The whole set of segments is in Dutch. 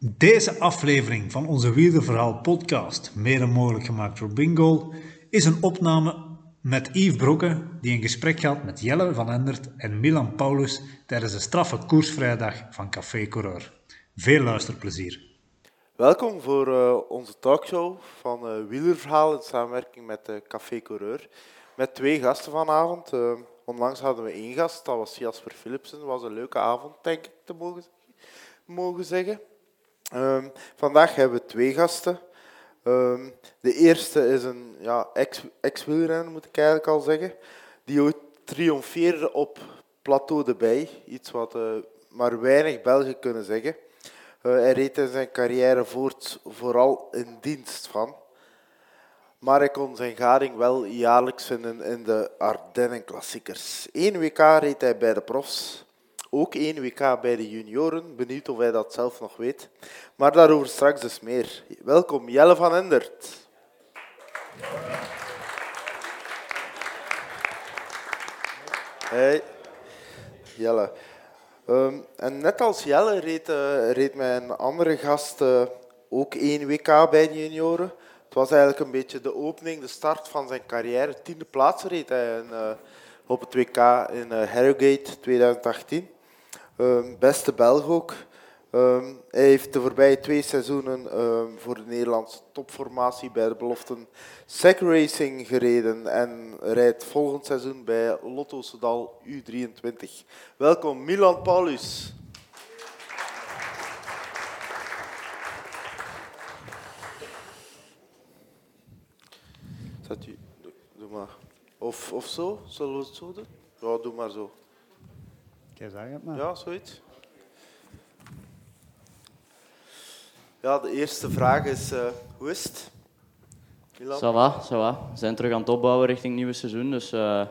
Deze aflevering van onze Wielerverhaal podcast, mede mogelijk gemaakt door Bingo, is een opname met Yves Brokke, die een gesprek had met Jelle van Endert en Milan Paulus tijdens de straffe koersvrijdag van Café Coureur. Veel luisterplezier. Welkom voor uh, onze talkshow van uh, Wielerverhaal in samenwerking met uh, Café Coureur. Met twee gasten vanavond. onlangs hadden we één gast, dat was Jasper Philipsen. Het was een leuke avond, denk ik, te mogen zeggen. Um, vandaag hebben we twee gasten. Um, de eerste is een ja, ex-wielrenner, moet ik eigenlijk al zeggen, die ooit triomfeerde op Plateau de Bij. Iets wat uh, maar weinig Belgen kunnen zeggen. Uh, hij reed in zijn carrière voort vooral in dienst van. Maar hij kon zijn gading wel jaarlijks vinden in de Ardennen-klassiekers. Eén WK reed hij bij de profs. Ook één WK bij de junioren. Benieuwd of hij dat zelf nog weet. Maar daarover straks dus meer. Welkom, Jelle van Endert. Hey, Jelle. Um, en net als Jelle reed, reed mijn andere gast uh, ook één WK bij de junioren. Het was eigenlijk een beetje de opening, de start van zijn carrière. Tiende plaats reed hij uh, op het WK in Harrogate 2018. Um, beste Belg ook. Um, hij heeft de voorbije twee seizoenen um, voor de Nederlandse topformatie bij de beloften Sec Racing gereden en rijdt volgend seizoen bij Lotto Soudal U23. Welkom Milan Paulus. Zet u, doe maar. Of, of zo, zullen we het zo doen? Ja, doe maar zo. Het maar. Ja, zoiets. Ja, de eerste vraag is, uh, hoe is het? Ça va, ça va. We zijn terug aan het opbouwen richting het nieuwe seizoen. Dus uh,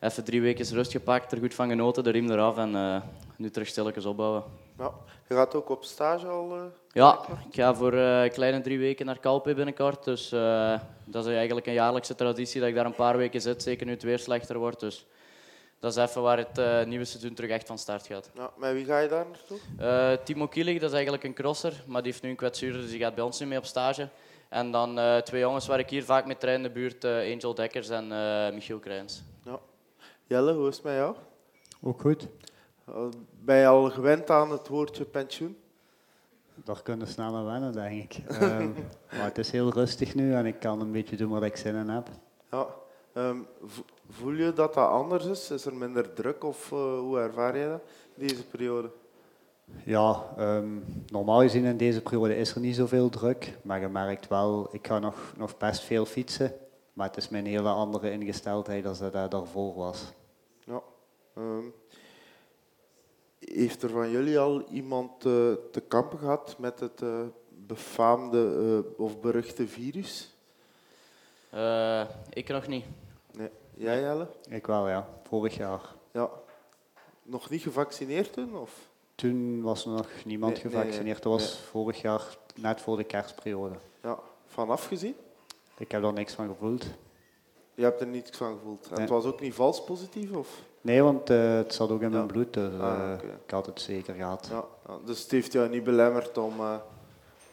even drie weken rust gepakt, er goed van genoten, de riem eraf en uh, nu terug stilletjes opbouwen. Ja. Je gaat ook op stage al? ja, ik ga voor uh, kleine drie weken naar Calpe binnenkort. Dus dat is eigenlijk een jaarlijkse traditie dat ik daar een paar weken zit, zeker nu het weer slechter wordt. Dus dat is even waar het uh, nieuwe seizoen terug echt van start gaat. Ja, met wie ga je daar naartoe? Uh, Timo Kielig, dat is eigenlijk een crosser, maar die heeft nu een kwetsuur, dus die gaat bij ons niet mee op stage. En dan uh, twee jongens waar ik hier vaak mee train in de buurt, Angel Dekkers en Michiel Krijns. Ja. Jelle, hoe is het met jou? Ook goed. Ben je al gewend aan het woordje pensioen? Daar kunnen we snel aan wennen, denk ik. maar het is heel rustig nu en ik kan een beetje doen wat ik zin in heb. Ja. Um, voel je dat dat anders is? Is er minder druk of uh, hoe ervaar je dat deze periode? Ja, um, normaal gezien in deze periode is er niet zoveel druk. Maar je merkt wel, ik ga nog, nog best veel fietsen. Maar het is mijn hele andere ingesteldheid dan dat daarvoor was. Ja. Um, heeft er van jullie al iemand uh, te kampen gehad met het uh, befaamde of beruchte virus? ik nog niet. Jij, Jelle? Ik wel, ja. Vorig jaar. Ja. Nog niet gevaccineerd toen? Of? Toen was er nog niemand gevaccineerd. Dat was vorig jaar, net voor de kerstperiode. Ja. Vanaf gezien? Ik heb er niks van gevoeld. Je hebt er niets van gevoeld. En het was ook niet vals positief? Of? Nee, want uh, het zat ook in mijn bloed. Dus, uh, ah, okay. Ik had het zeker gehad. Ja, dus het heeft jou niet belemmerd om, uh,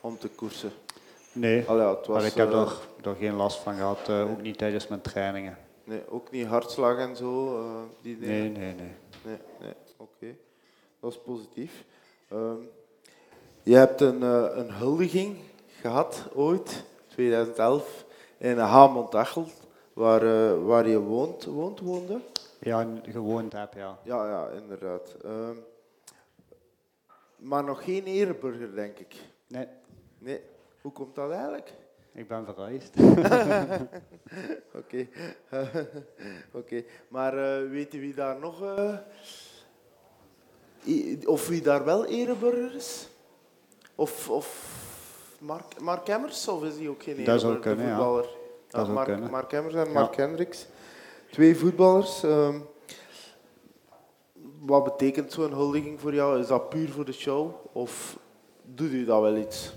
om te koersen? Nee, Allee, het was, maar ik heb er, er geen last van gehad. ook niet tijdens mijn trainingen. Nee, ook niet hartslag en zo? Uh, die nee, nee, nee. Nee, nee. oké. Okay. Dat is positief. Um, je hebt een, uh, een huldiging gehad ooit, 2011, in Hamond-Achel, waar, uh, waar je woont, woont, woonde? Ja, gewoond heb, ja. Ja, ja, inderdaad. Um, maar nog geen ereburger, denk ik. Nee. Nee. Hoe komt dat eigenlijk? Ik ben verhuisd. Oké. Oké. Maar uh, weet je wie daar nog... Uh, of wie daar wel ereburger is? Of, of Mark, Mark Emmers? Of is hij ook geen ereburger? Dat zou kunnen, ja. Dat Mark, kunnen. Mark Emmers en Mark ja. Hendricks. Twee voetballers. Um, wat betekent zo'n huldiging voor jou? Is dat puur voor de show? Of doet u dat wel iets?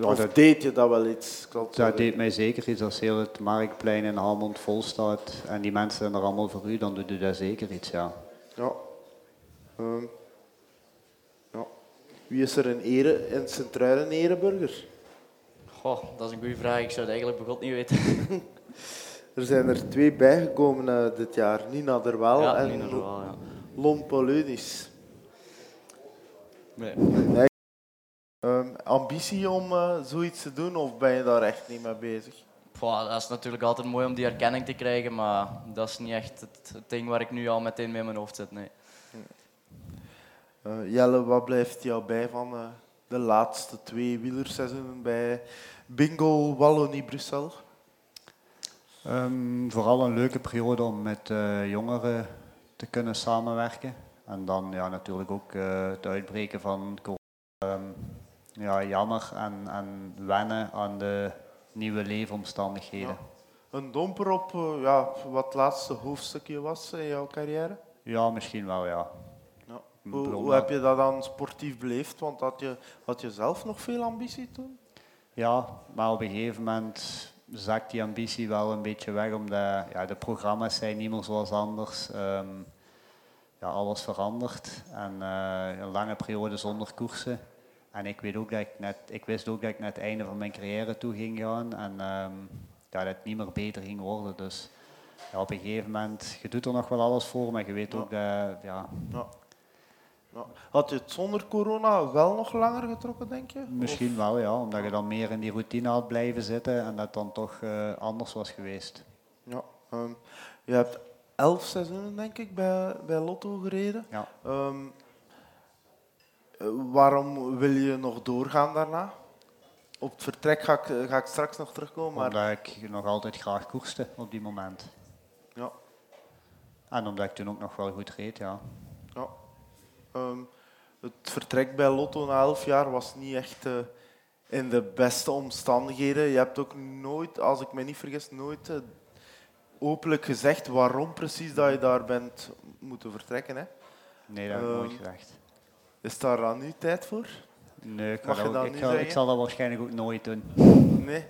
Ja, of dat, deed je dat wel iets? Dat deed mij zeker iets. Als heel het Marktplein in Almond vol staat en die mensen zijn er allemaal voor u, dan doet u daar zeker iets, ja. Ja. Um, ja. Wie is er in, ere, in Sint-Truiden ereburger? Goh, dat is een goede vraag. Ik zou het eigenlijk begot niet weten. Er zijn er twee bijgekomen uh, dit jaar. Nina Derwel ja, en Nina Derwel, ja. Nee. Ambitie om uh, zoiets te doen of ben je daar echt niet mee bezig? Boah, dat is natuurlijk altijd mooi om die erkenning te krijgen, maar dat is niet echt het, het ding waar ik nu al meteen mee in mijn hoofd zit. Nee. Uh, Jelle, wat blijft jou bij van uh, de laatste twee wielerseizoenen bij Bingo Wallonie Brussel? Um, vooral een leuke periode om met uh, jongeren te kunnen samenwerken. En dan ja, natuurlijk ook het uitbreken van corona. Ja, jammer en, en wennen aan de nieuwe leefomstandigheden. Ja. Een domper op uh, ja, wat het laatste hoofdstukje was in jouw carrière? Ja, misschien wel, ja. ja. Hoe, hoe, heb je dat dan sportief beleefd? Want had je, had je zelf nog veel ambitie toen? Ja, maar op een gegeven moment zakt die ambitie wel een beetje weg, omdat ja, de programma's zijn niet meer zoals anders. Um, ja, alles verandert en uh, een lange periode zonder koersen. En ik, weet ook dat ik, net, ik wist ook dat ik naar het einde van mijn carrière toe ging gaan en um, ja, dat het niet meer beter ging worden. Dus ja, op een gegeven moment, je doet er nog wel alles voor, maar je weet ook dat... Ja. ja. Ja. Had je het zonder corona wel nog langer getrokken, denk je? Misschien of? wel, ja. Omdat je dan meer in die routine had blijven zitten en dat dan toch uh, anders was geweest. Ja. Um, je hebt elf seizoenen, denk ik, bij, bij Lotto gereden. Ja. Um, waarom wil je nog doorgaan daarna? Op het vertrek ga ik, ga ik straks nog terugkomen. Maar... Omdat ik nog altijd graag koerste op die moment. Ja. En omdat ik toen ook nog wel goed reed, ja. ja. Um, het vertrek bij Lotto na elf jaar was niet echt uh, in de beste omstandigheden. Je hebt ook nooit, als ik me niet vergis, nooit uh, openlijk gezegd waarom precies dat je daar bent moeten vertrekken. Hè? Nee, dat heb ik um, nooit gezegd. Is daar dan nu tijd voor? Nee, ik, Mag ook, ik, ga, ik, zal dat waarschijnlijk ook nooit doen. Nee?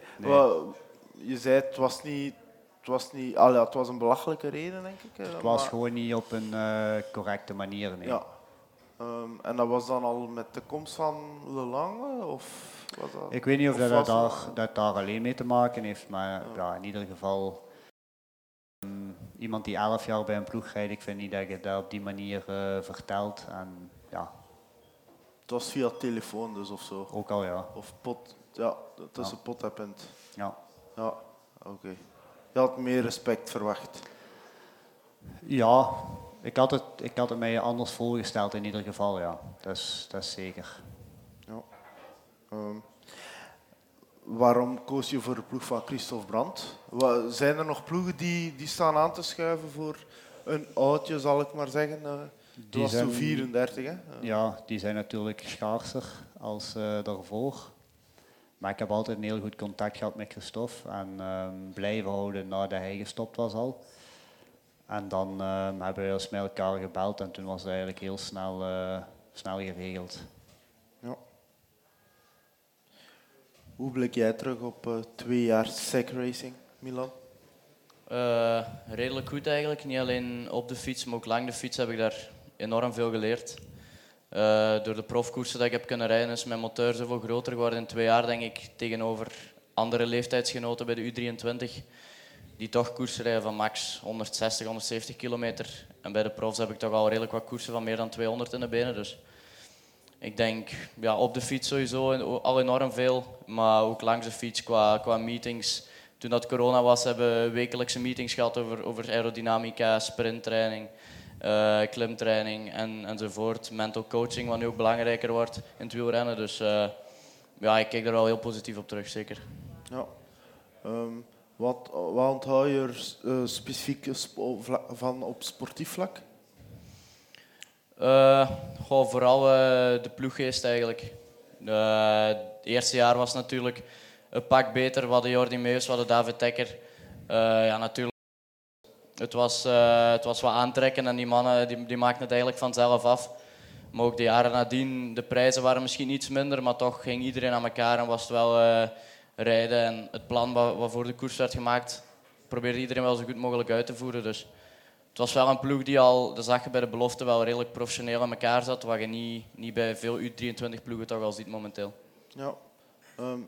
je zei het was niet... Het was, niet, ja, het was een belachelijke reden, denk ik. Het was maar... gewoon niet op een uh, correcte manier. Nee. Ja. Um, en dat was dan al met de komst van Le Lange? Of was dat, ik weet niet of, of dat, dat, daar, dat daar alleen mee te maken heeft, maar ja. ja in ieder geval... Um, iemand die elf jaar bij een ploeg rijdt, ik vind niet dat je dat op die manier uh, vertelt. En, ja, het was via telefoon dus of zo. Ook al ja. Of pot, ja, tussen ja. pot en pint. Ja. Ja, oké. Okay. Je had meer respect verwacht. Ja, ik had het, ik had het mij anders voorgesteld in ieder geval, ja. Dat is, dat is zeker. Ja. Um, waarom koos je voor de ploeg van Christophe Brandt? Zijn er nog ploegen die, die staan aan te schuiven voor een oudje, zal ik maar zeggen? Die was zo 34, hè? Ja, die zijn natuurlijk schaarser als uh, daarvoor. Maar ik heb altijd een heel goed contact gehad met Christophe en uh, blijven houden nadat hij gestopt was al. En dan uh, hebben we eens met elkaar gebeld en toen was het eigenlijk heel snel, uh, snel geregeld. Ja. Hoe blik jij terug op uh, twee jaar SEC Racing, Milan? redelijk goed eigenlijk. Niet alleen op de fiets, maar ook lang de fiets heb ik daar enorm veel geleerd. Uh, door de profkoersen dat ik heb kunnen rijden is mijn motor zoveel groter geworden in twee jaar, denk ik, tegenover andere leeftijdsgenoten bij de U23. Die toch koersen rijden van max 160, 170 kilometer. En bij de profs heb ik toch al redelijk wat koersen van meer dan 200 in de benen. Dus ik denk ja, op de fiets sowieso al enorm veel, maar ook langs de fiets qua, qua meetings. Toen dat corona was, hebben we wekelijkse meetings gehad over, over aerodynamica, sprinttraining uh, klimtraining en, enzovoort. Mental coaching, wat nu ook belangrijker wordt in het wielrennen. Dus uh, ja, ik kijk er wel heel positief op terug, zeker. Ja. Um, wat, wat onthoud je er uh, specifiek van op sportief vlak? goh, vooral de ploeggeest eigenlijk. het eerste jaar was natuurlijk een pak beter. We hadden Jordi Meus, we hadden David Tekker. ja, natuurlijk het was, uh, het was wat aantrekken en die mannen die, die maakten het eigenlijk vanzelf af. Maar ook de jaren nadien, de prijzen waren misschien iets minder, maar toch ging iedereen aan elkaar en was het wel uh, rijden. En het plan wat, voor de koers werd gemaakt, probeerde iedereen wel zo goed mogelijk uit te voeren. Dus het was wel een ploeg die al, dat zag je bij de belofte, wel redelijk professioneel aan elkaar zat, wat je niet, niet bij veel U23-ploegen toch al ziet momenteel. Ja. Ehm,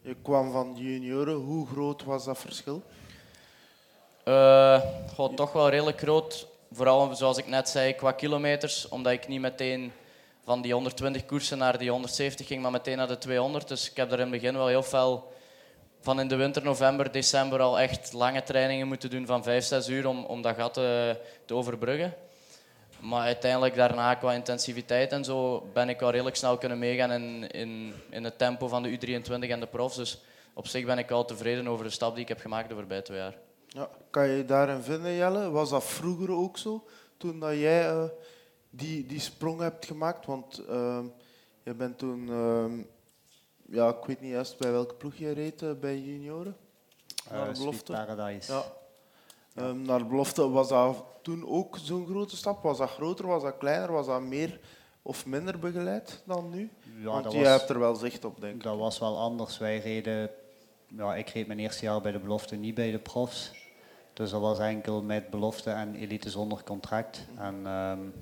je kwam van junioren. Hoe groot was dat verschil? Uh, toch wel redelijk groot. Vooral zoals ik net zei, qua kilometers. Omdat ik niet meteen van die 120 koersen naar die 170 ging, maar meteen naar de 200. Dus ik heb daar in het begin wel heel veel van in de winter, november, december al echt lange trainingen moeten doen van 5, 6 uur om, om dat gat te, te overbruggen. Maar uiteindelijk daarna qua intensiviteit en zo ben ik wel redelijk snel kunnen meegaan in, in, in het tempo van de U23 en de profs. Dus op zich ben ik wel tevreden over de stap die ik heb gemaakt de voorbije twee jaar. Ja, kan je daarin vinden, Jelle? Was dat vroeger ook zo, toen dat jij uh, die, die sprong hebt gemaakt? Want uh, je bent toen, uh, ja, ik weet niet juist bij welke ploeg je reed uh, bij junioren? Naar de belofte. Paradise. Ja. Um, naar de belofte, was dat toen ook zo'n grote stap? Was dat groter, was dat kleiner, was dat meer of minder begeleid dan nu? Ja, Want je was, hebt er wel zicht op, denk ik. Dat was wel anders. Wij reden, ja, ik reed mijn eerste jaar bij de belofte niet bij de profs. Dus dat was enkel met belofte en elite zonder contract. En um,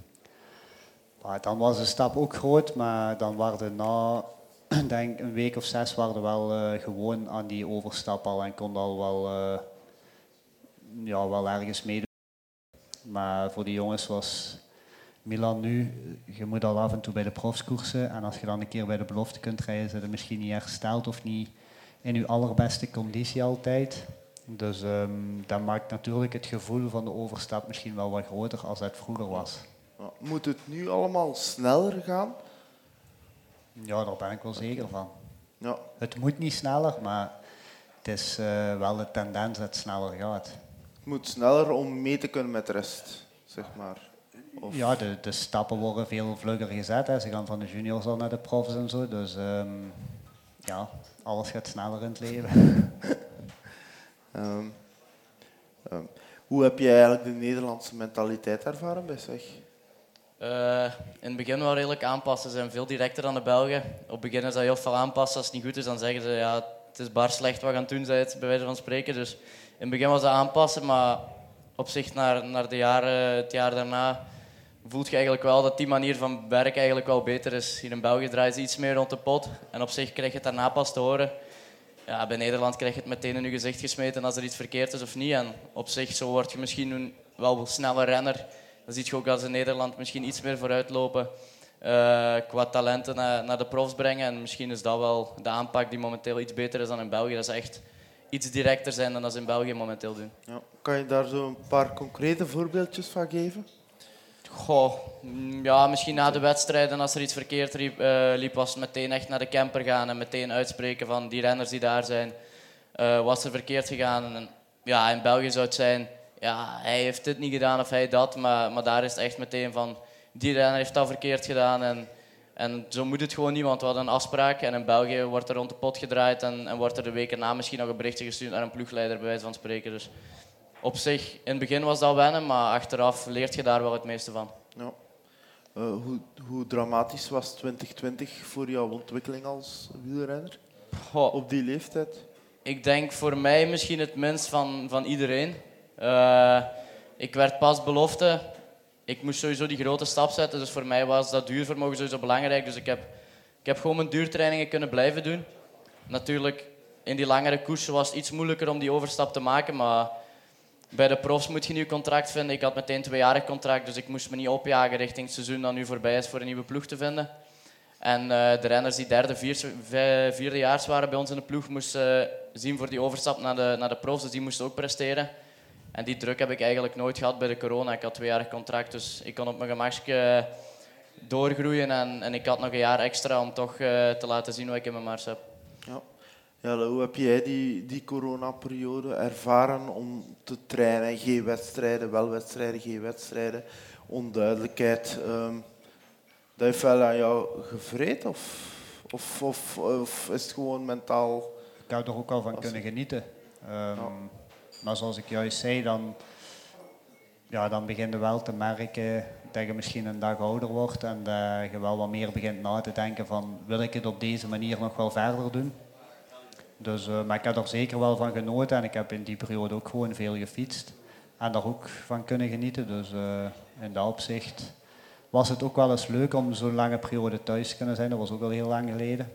dan was de stap ook groot, maar dan waren na denk een week of zes waren we wel uh, gewoon aan die overstap al en kon al wel, uh, ja, wel ergens meedoen. Maar voor die jongens was Milan nu, je moet al af en toe bij de profskoersen en als je dan een keer bij de belofte kunt rijden, zit je misschien niet hersteld of niet in je allerbeste conditie altijd. Dus um, dat maakt natuurlijk het gevoel van de overstap misschien wel wat groter als het vroeger was. Moet het nu allemaal sneller gaan? Ja, daar ben ik wel zeker van. Ja. Het moet niet sneller, maar het is uh, wel de tendens dat het sneller gaat. Het moet sneller om mee te kunnen met de rest, zeg maar. Of... Ja, de, de stappen worden veel vlugger gezet. Hè. Ze gaan van de juniors al naar de profs en zo. Dus um, ja, alles gaat sneller in het leven. Um, um, hoe heb je eigenlijk de Nederlandse mentaliteit ervaren bij zich? Uh, in het begin wel redelijk aanpassen. Ze zijn veel directer dan de Belgen. Op het begin is dat heel veel aanpassen. Als het niet goed is, dan zeggen ze ja, het is bar slecht wat gaan doen, bij wijze van spreken. Dus in het begin was dat aanpassen, maar op zich naar, naar de jaren, het jaar daarna voelt je eigenlijk wel dat die manier van werken eigenlijk wel beter is. Hier in België draait ze iets meer rond de pot en op zich krijg je het daarna pas te horen ja, bij Nederland krijg je het meteen in je gezicht gesmeten als er iets verkeerd is of niet. En op zich, zo word je misschien wel een snelle renner. Dan zie je ook als in Nederland misschien iets meer vooruit lopen. Uh, qua talenten naar, naar, de profs brengen. En misschien is dat wel de aanpak die momenteel iets beter is dan in België. Dat ze echt iets directer zijn dan dat ze in België momenteel doen. Ja. Kan je daar zo een paar concrete voorbeeldjes van geven? Goh, mm, ja, misschien na de wedstrijden, als er iets verkeerd liep, uh, liep, was meteen echt naar de camper gaan en meteen uitspreken van die renners die daar zijn. Uh, was er verkeerd gegaan? En, ja, in België zou het zijn, ja, hij heeft dit niet gedaan of hij dat, maar, maar daar is het echt meteen van, die renner heeft dat verkeerd gedaan. En, en zo moet het gewoon niet, want we hadden een afspraak en in België wordt er rond de pot gedraaid en, en wordt er de weken na misschien nog een berichtje gestuurd naar een ploegleider, bij wijze van spreken. Dus op zich, in het begin was dat wennen, maar achteraf leert je daar wel het meeste van. Ja. Uh, hoe, hoe, dramatisch was 2020 voor jouw ontwikkeling als wielrenner? Goh, op die leeftijd? Ik denk voor mij misschien het minst van, van iedereen. Uh, ik werd pas belofte. Ik moest sowieso die grote stap zetten, dus voor mij was dat duurvermogen sowieso belangrijk. Dus ik heb, ik heb gewoon mijn duurtrainingen kunnen blijven doen. Natuurlijk, in die langere koersen was het iets moeilijker om die overstap te maken, maar bij de profs moet je nieuw contract vinden. Ik had meteen een tweejarig contract, dus ik moest me niet opjagen richting het seizoen dat nu voorbij is voor een nieuwe ploeg te vinden. En uh, de renners die derde, vierde, vierdejaars waren bij ons in de ploeg, moesten uh, zien voor die overstap naar de, naar de profs, dus die moesten ook presteren. En die druk heb ik eigenlijk nooit gehad bij de corona. Ik had tweejarig contract, dus ik kon op mijn gemakje doorgroeien en, en ik had nog een jaar extra om toch te laten zien wat ik in mijn mars heb. Ja. Ja, hoe heb jij die, die coronaperiode ervaren om te trainen? Geen wedstrijden, wel wedstrijden, geen wedstrijden. Onduidelijkheid. Um, dat heeft wel aan jou gevreed? Of, of, of, of, is het gewoon mentaal... Ik zou er ook al van kunnen genieten. Um, Maar zoals ik juist zei, dan, ja, dan begin je wel te merken dat je misschien een dag ouder wordt en dat je wel wat meer begint na te denken van wil ik het op deze manier nog wel verder doen? Dus, uh, maar ik heb er zeker wel van genoten en ik heb in die periode ook gewoon veel gefietst. en daar ook van kunnen genieten. Dus uh, in dat opzicht was het ook wel eens leuk om zo'n lange periode thuis te kunnen zijn. Dat was ook al heel lang geleden.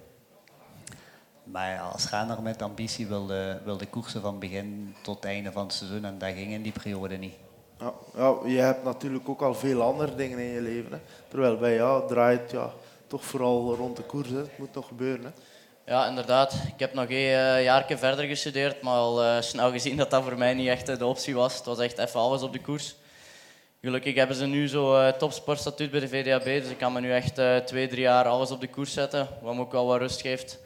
Maar ja, als renner met ambitie wilde, wilde koersen van begin tot einde van het seizoen en dat ging in die periode niet. Ja, ja, je hebt natuurlijk ook al veel andere dingen in je leven. Hè. Terwijl bij jou draait ja, toch vooral rond de koers. Hè. Het moet nog gebeuren. Hè. Ja, inderdaad. Ik heb nog een uh, jaar verder gestudeerd, maar al uh, snel gezien dat dat voor mij niet echt de optie was. Het was echt even alles op de koers. Gelukkig hebben ze nu zo uh, topsportstatuut bij de VDAB, dus ik kan me nu echt twee, drie jaar alles op de koers zetten, wat me ook wel wat rust geeft.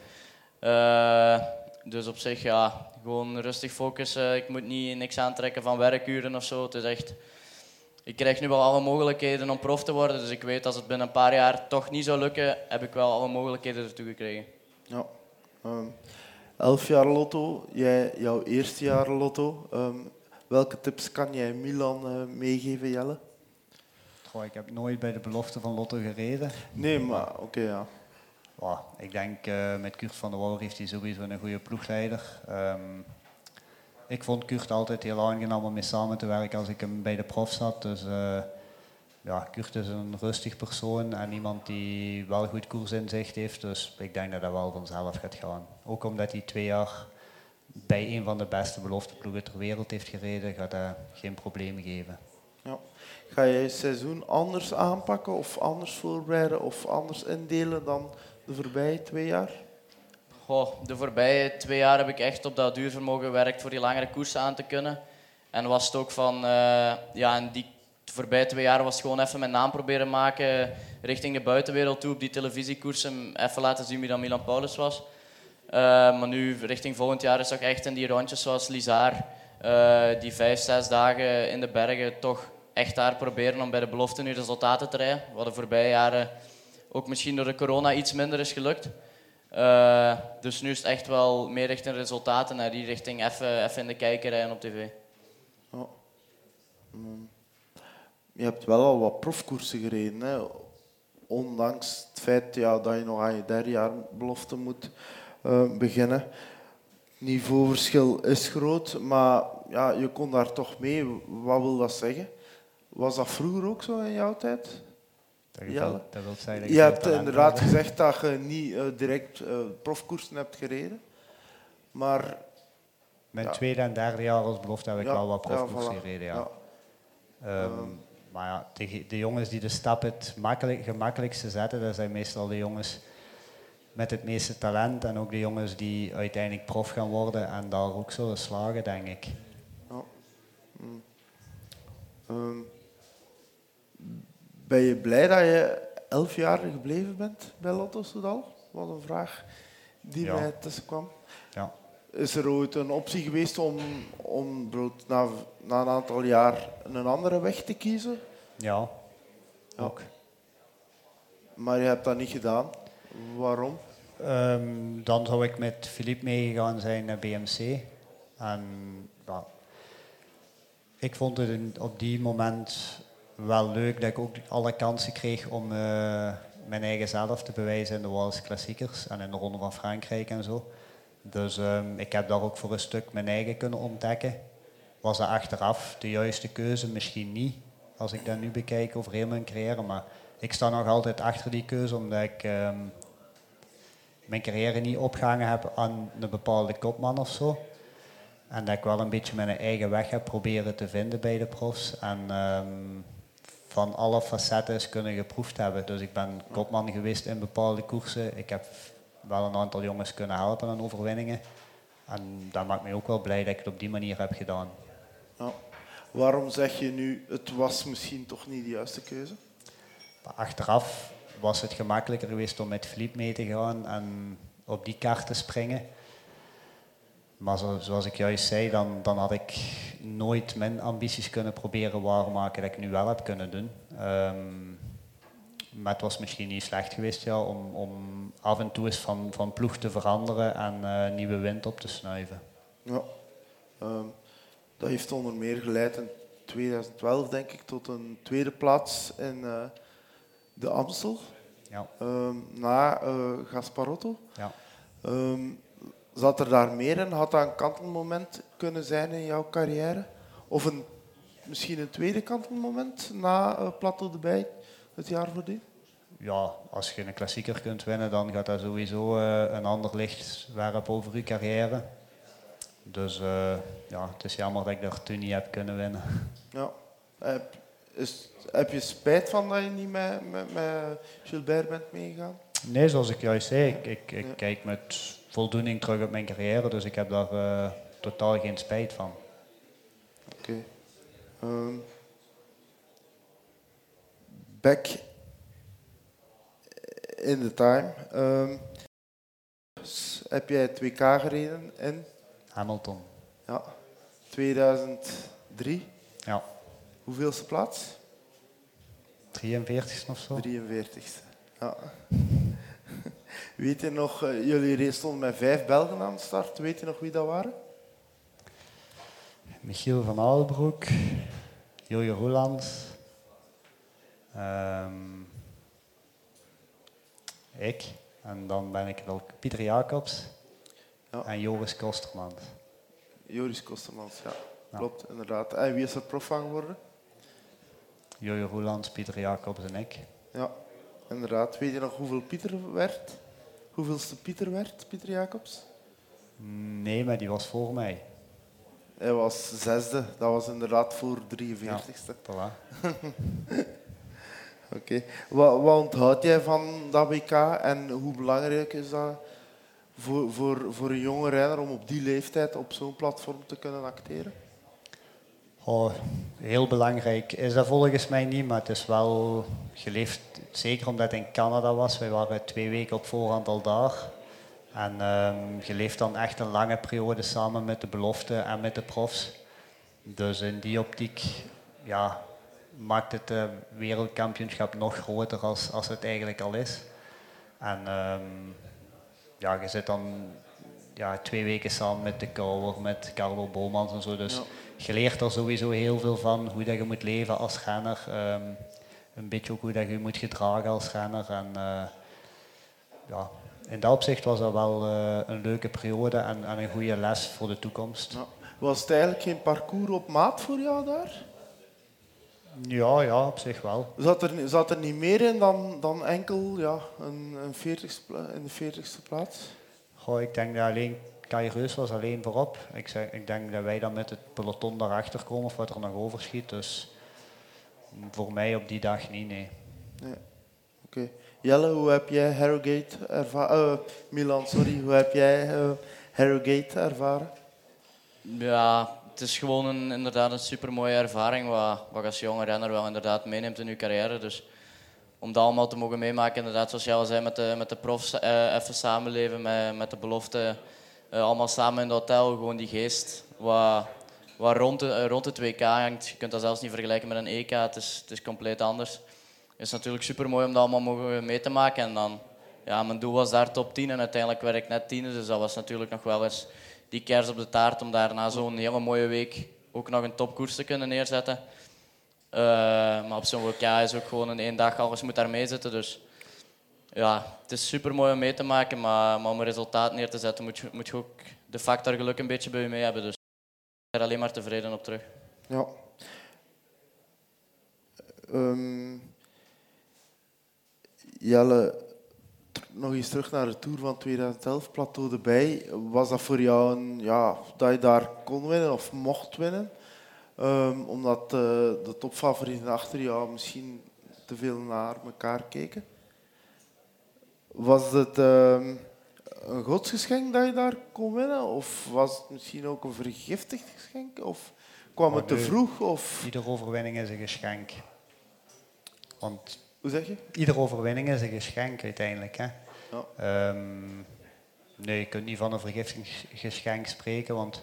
dus op zich, ja, gewoon rustig focussen. Ik moet niet niks aantrekken van werkuren of zo. Het is echt... Ik krijg nu wel alle mogelijkheden om prof te worden, dus ik weet als het binnen een paar jaar toch niet zou lukken, heb ik wel alle mogelijkheden ertoe gekregen. Ja. Um, elf jaar lotto, jij, jouw eerste jaar lotto. Um, welke tips kan jij Milan uh, meegeven, Jelle? Goh, ik heb nooit bij de belofte van lotto gereden. Nee, maar oké, okay, ja. Ik denk uh, met Kurt van der Wal heeft hij sowieso een goede ploegleider. Um, ik vond Kurt altijd heel aangenaam om mee samen te werken als ik hem bij de prof zat. Dus uh, ja, Kurt is een rustig persoon en iemand die wel goed koersinzicht heeft. Dus ik denk dat dat wel vanzelf gaat gaan. Ook omdat hij twee jaar bij een van de beste belofteploegen ter wereld heeft gereden, gaat dat geen problemen geven. Ja. Ga je het seizoen anders aanpakken of anders voorbereiden of anders indelen dan de voorbije twee jaar? Goh, de voorbije twee jaar heb ik echt op dat duurvermogen gewerkt voor die langere koersen aan te kunnen. En was het ook van, uh, ja, en die de voorbije twee jaar was gewoon even mijn naam proberen maken richting de buitenwereld toe op die televisiekoersen. Even laten zien wie dan Milan Paulus was. Uh, maar nu, richting volgend jaar, is ook echt in die rondjes zoals Lizar, uh, die vijf, zes dagen in de bergen, toch echt daar proberen om bij de belofte nu resultaten te rijden. Wat de voorbije jaren ook misschien door de corona iets minder is gelukt. Uh, dus nu is het echt wel meer richting resultaten naar die richting even, even in de kijker rijden op tv. Oh. Je hebt wel al wat profkoersen gereden. Hè? Ondanks het feit ja, dat je nog aan je derde jaar belofte moet uh, beginnen. Niveauverschil is groot, maar ja, je kon daar toch mee. Wat wil dat zeggen? Was dat vroeger ook zo in jouw tijd? Dat, ja. dat wil zeggen dat je, hebt inderdaad gezegd dat je niet uh, direct uh, profkoersen hebt gereden. Maar... Mijn ja. tweede en derde jaar als belofte heb ik ja, wel wat profkoersen gereden, ja. Um, maar ja, de, de, jongens die de stap het makkelijk, gemakkelijkste zetten, dat zijn meestal de jongens met het meeste talent en ook de jongens die uiteindelijk prof gaan worden en daar ook zullen slagen, denk ik. Ja. Mm. Um, ben je blij dat je elf jaar gebleven bent bij Lotto Soudal? Wat een vraag die ja. mij tussen kwam. Ja. Is er ooit een optie geweest om, om na, na een aantal jaar een andere weg te kiezen? Ja, ook. Maar je hebt dat niet gedaan. Waarom? Um, dan zou ik met Philippe meegegaan zijn naar BMC. En ik vond het op die moment wel leuk dat ik ook alle kansen kreeg om uh, mijn eigen zelf te bewijzen in de Wals Klassiekers en in de Ronde van Frankrijk en zo. Dus um, ik heb daar ook voor een stuk mijn eigen kunnen ontdekken. Was dat achteraf de juiste keuze? Misschien niet, als ik dat nu bekijk over heel mijn carrière. Maar ik sta nog altijd achter die keuze, omdat ik um, mijn carrière niet opgehangen heb aan een bepaalde kopman of zo. En dat ik wel een beetje mijn eigen weg heb proberen te vinden bij de profs. En um, van alle facetten kunnen geproefd hebben. Dus ik ben kopman geweest in bepaalde koersen. Ik heb wel een aantal jongens kunnen helpen aan overwinningen. En dat maakt mij ook wel blij dat ik het op die manier heb gedaan. Ja. Waarom zeg je nu, het was misschien toch niet de juiste keuze? Achteraf was het gemakkelijker geweest om met Philippe mee te gaan en op die kaart te springen. Maar zoals ik juist zei, dan, dan had ik nooit mijn ambities kunnen proberen waarmaken dat ik nu wel heb kunnen doen. Um, maar het was misschien niet slecht geweest ja, om, om af en toe eens van, van ploeg te veranderen en uh, nieuwe wind op te snuiven. Ja, um, dat heeft onder meer geleid in 2012, denk ik, tot een tweede plaats in uh, de Amstel. Ja. Um, na uh, Gasparotto. Ja. Um, zat er daar meer in? Had dat een kantelmoment kunnen zijn in jouw carrière? Of een misschien een tweede kantelmoment na uh, Plateau de Bij het jaar voordien? Ja, als je een klassieker kunt winnen, dan gaat dat sowieso uh, een ander licht werpen over je carrière. Dus uh, ja, het is jammer dat ik dat toen niet heb kunnen winnen. Ja. Heb, is, heb je spijt van dat je niet met, met, met Gilbert bent meegegaan? Nee, zoals ik juist zei, ik, ik, ik ja. kijk met voldoening terug op mijn carrière, dus ik heb daar uh, totaal geen spijt van. Oké. Okay. Um, back in the time. Um, heb jij het WK gereden in? Hamilton. Ja. 2003? Ja. Hoeveelste plaats? 43 of zo. 43ste. Ja. Weet je nog, uh, jullie stonden met vijf Belgen aan de start. Weet je nog wie dat waren? Michiel van Aalbroek, Jojo Roelands, um, ik, en dan ben ik wel Pieter Jacobs ja. en Joris Kostermans. Joris Kostermans, ja. ja. Klopt, inderdaad. En wie is er prof van geworden? Jojo Roelands, Pieter Jacobs en ik. Ja, inderdaad. Weet je nog hoeveel Pieter werd? Hoeveelste Pieter werd, Pieter Jacobs? Nee, maar die was voor mij. Hij was zesde. Dat was inderdaad voor 43ste. Ja, voilà. Oké. Wat, wat onthoud jij van dat WK en hoe belangrijk is dat voor, voor, voor een jonge renner om op die leeftijd op zo'n platform te kunnen acteren? Oh, heel belangrijk is dat volgens mij niet, maar het is wel geleefd, zeker omdat in Canada was. Wij waren twee weken op voorhand al daar. En um, je leeft dan echt een lange periode samen met de belofte en met de profs. Dus in die optiek ja, maakt het uh, wereldkampioenschap nog groter als, als het eigenlijk al is. En um, ja, je zit dan ja, twee weken samen met de Kouwer, met Carlo Bomans en zo. Dus ja. je leert er sowieso heel veel van hoe dat je moet leven als renner. Um, een beetje ook hoe dat je moet gedragen als renner. En uh, ja, in dat opzicht was dat wel uh, een leuke periode en, en, een goede les voor de toekomst. Ja. Was het eigenlijk geen parcours op maat voor jou daar? Ja, ja, op zich wel. Zat er, zat er niet meer in dan, dan enkel ja, een, een 40 in de 40ste plaats? Goh, ik denk dat alleen Kai Reus was alleen voorop. Ik, zeg, ik denk dat wij dan met het peloton daarachter komen of wat er nog overschiet. Dus voor mij op die dag niet, nee. nee. Oké. Okay. Jelle, hoe heb jij Harrogate ervaren? Uh, Milan, sorry. Hoe heb jij uh, Harrogate ervaren? Ja, het is gewoon een, inderdaad een supermooie ervaring wat, wat als jonge renner wel inderdaad meeneemt in je carrière. Dus om dat allemaal te mogen meemaken, inderdaad, zoals jij al zei, met de, met de profs uh, even samenleven, met, met de belofte, uh, allemaal samen in het hotel, gewoon die geest wat, wat rond, de, rond het WK hangt. Je kunt dat zelfs niet vergelijken met een EK, het is, het is compleet anders. Het is natuurlijk super mooi om dat allemaal mogen mee te maken. En dan, ja, mijn doel was daar top 10 en uiteindelijk werd ik net tiende, dus dat was natuurlijk nog wel eens die kers op de taart om daar na zo'n hele mooie week ook nog een topkoers te kunnen neerzetten. Uh, maar op zo'n WK is ook gewoon in één dag alles moet daar mee zitten. Dus ja, het is super mooi om mee te maken, maar, maar om een resultaat neer te zetten moet je, moet je ook de factor geluk een beetje bij je mee hebben. Dus ik ben er alleen maar tevreden op terug. Ja. Um, Jelle, nog eens terug naar de Tour van 2011, Plateau erbij. Was dat voor jou een, ja, dat je daar kon winnen of mocht winnen? Um, omdat uh, de topfavorieten achter jou misschien te veel naar elkaar keken? Was het um, een godsgeschenk dat je daar kon winnen? Of was het misschien ook een vergiftigd geschenk? Of kwam het te vroeg? Of? Iedere overwinning is een geschenk. Want Hoe zeg je? Iedere overwinning is een geschenk uiteindelijk. Hè? Ja. Um, nee, je kunt niet van een vergiftigingsgeschenk spreken, want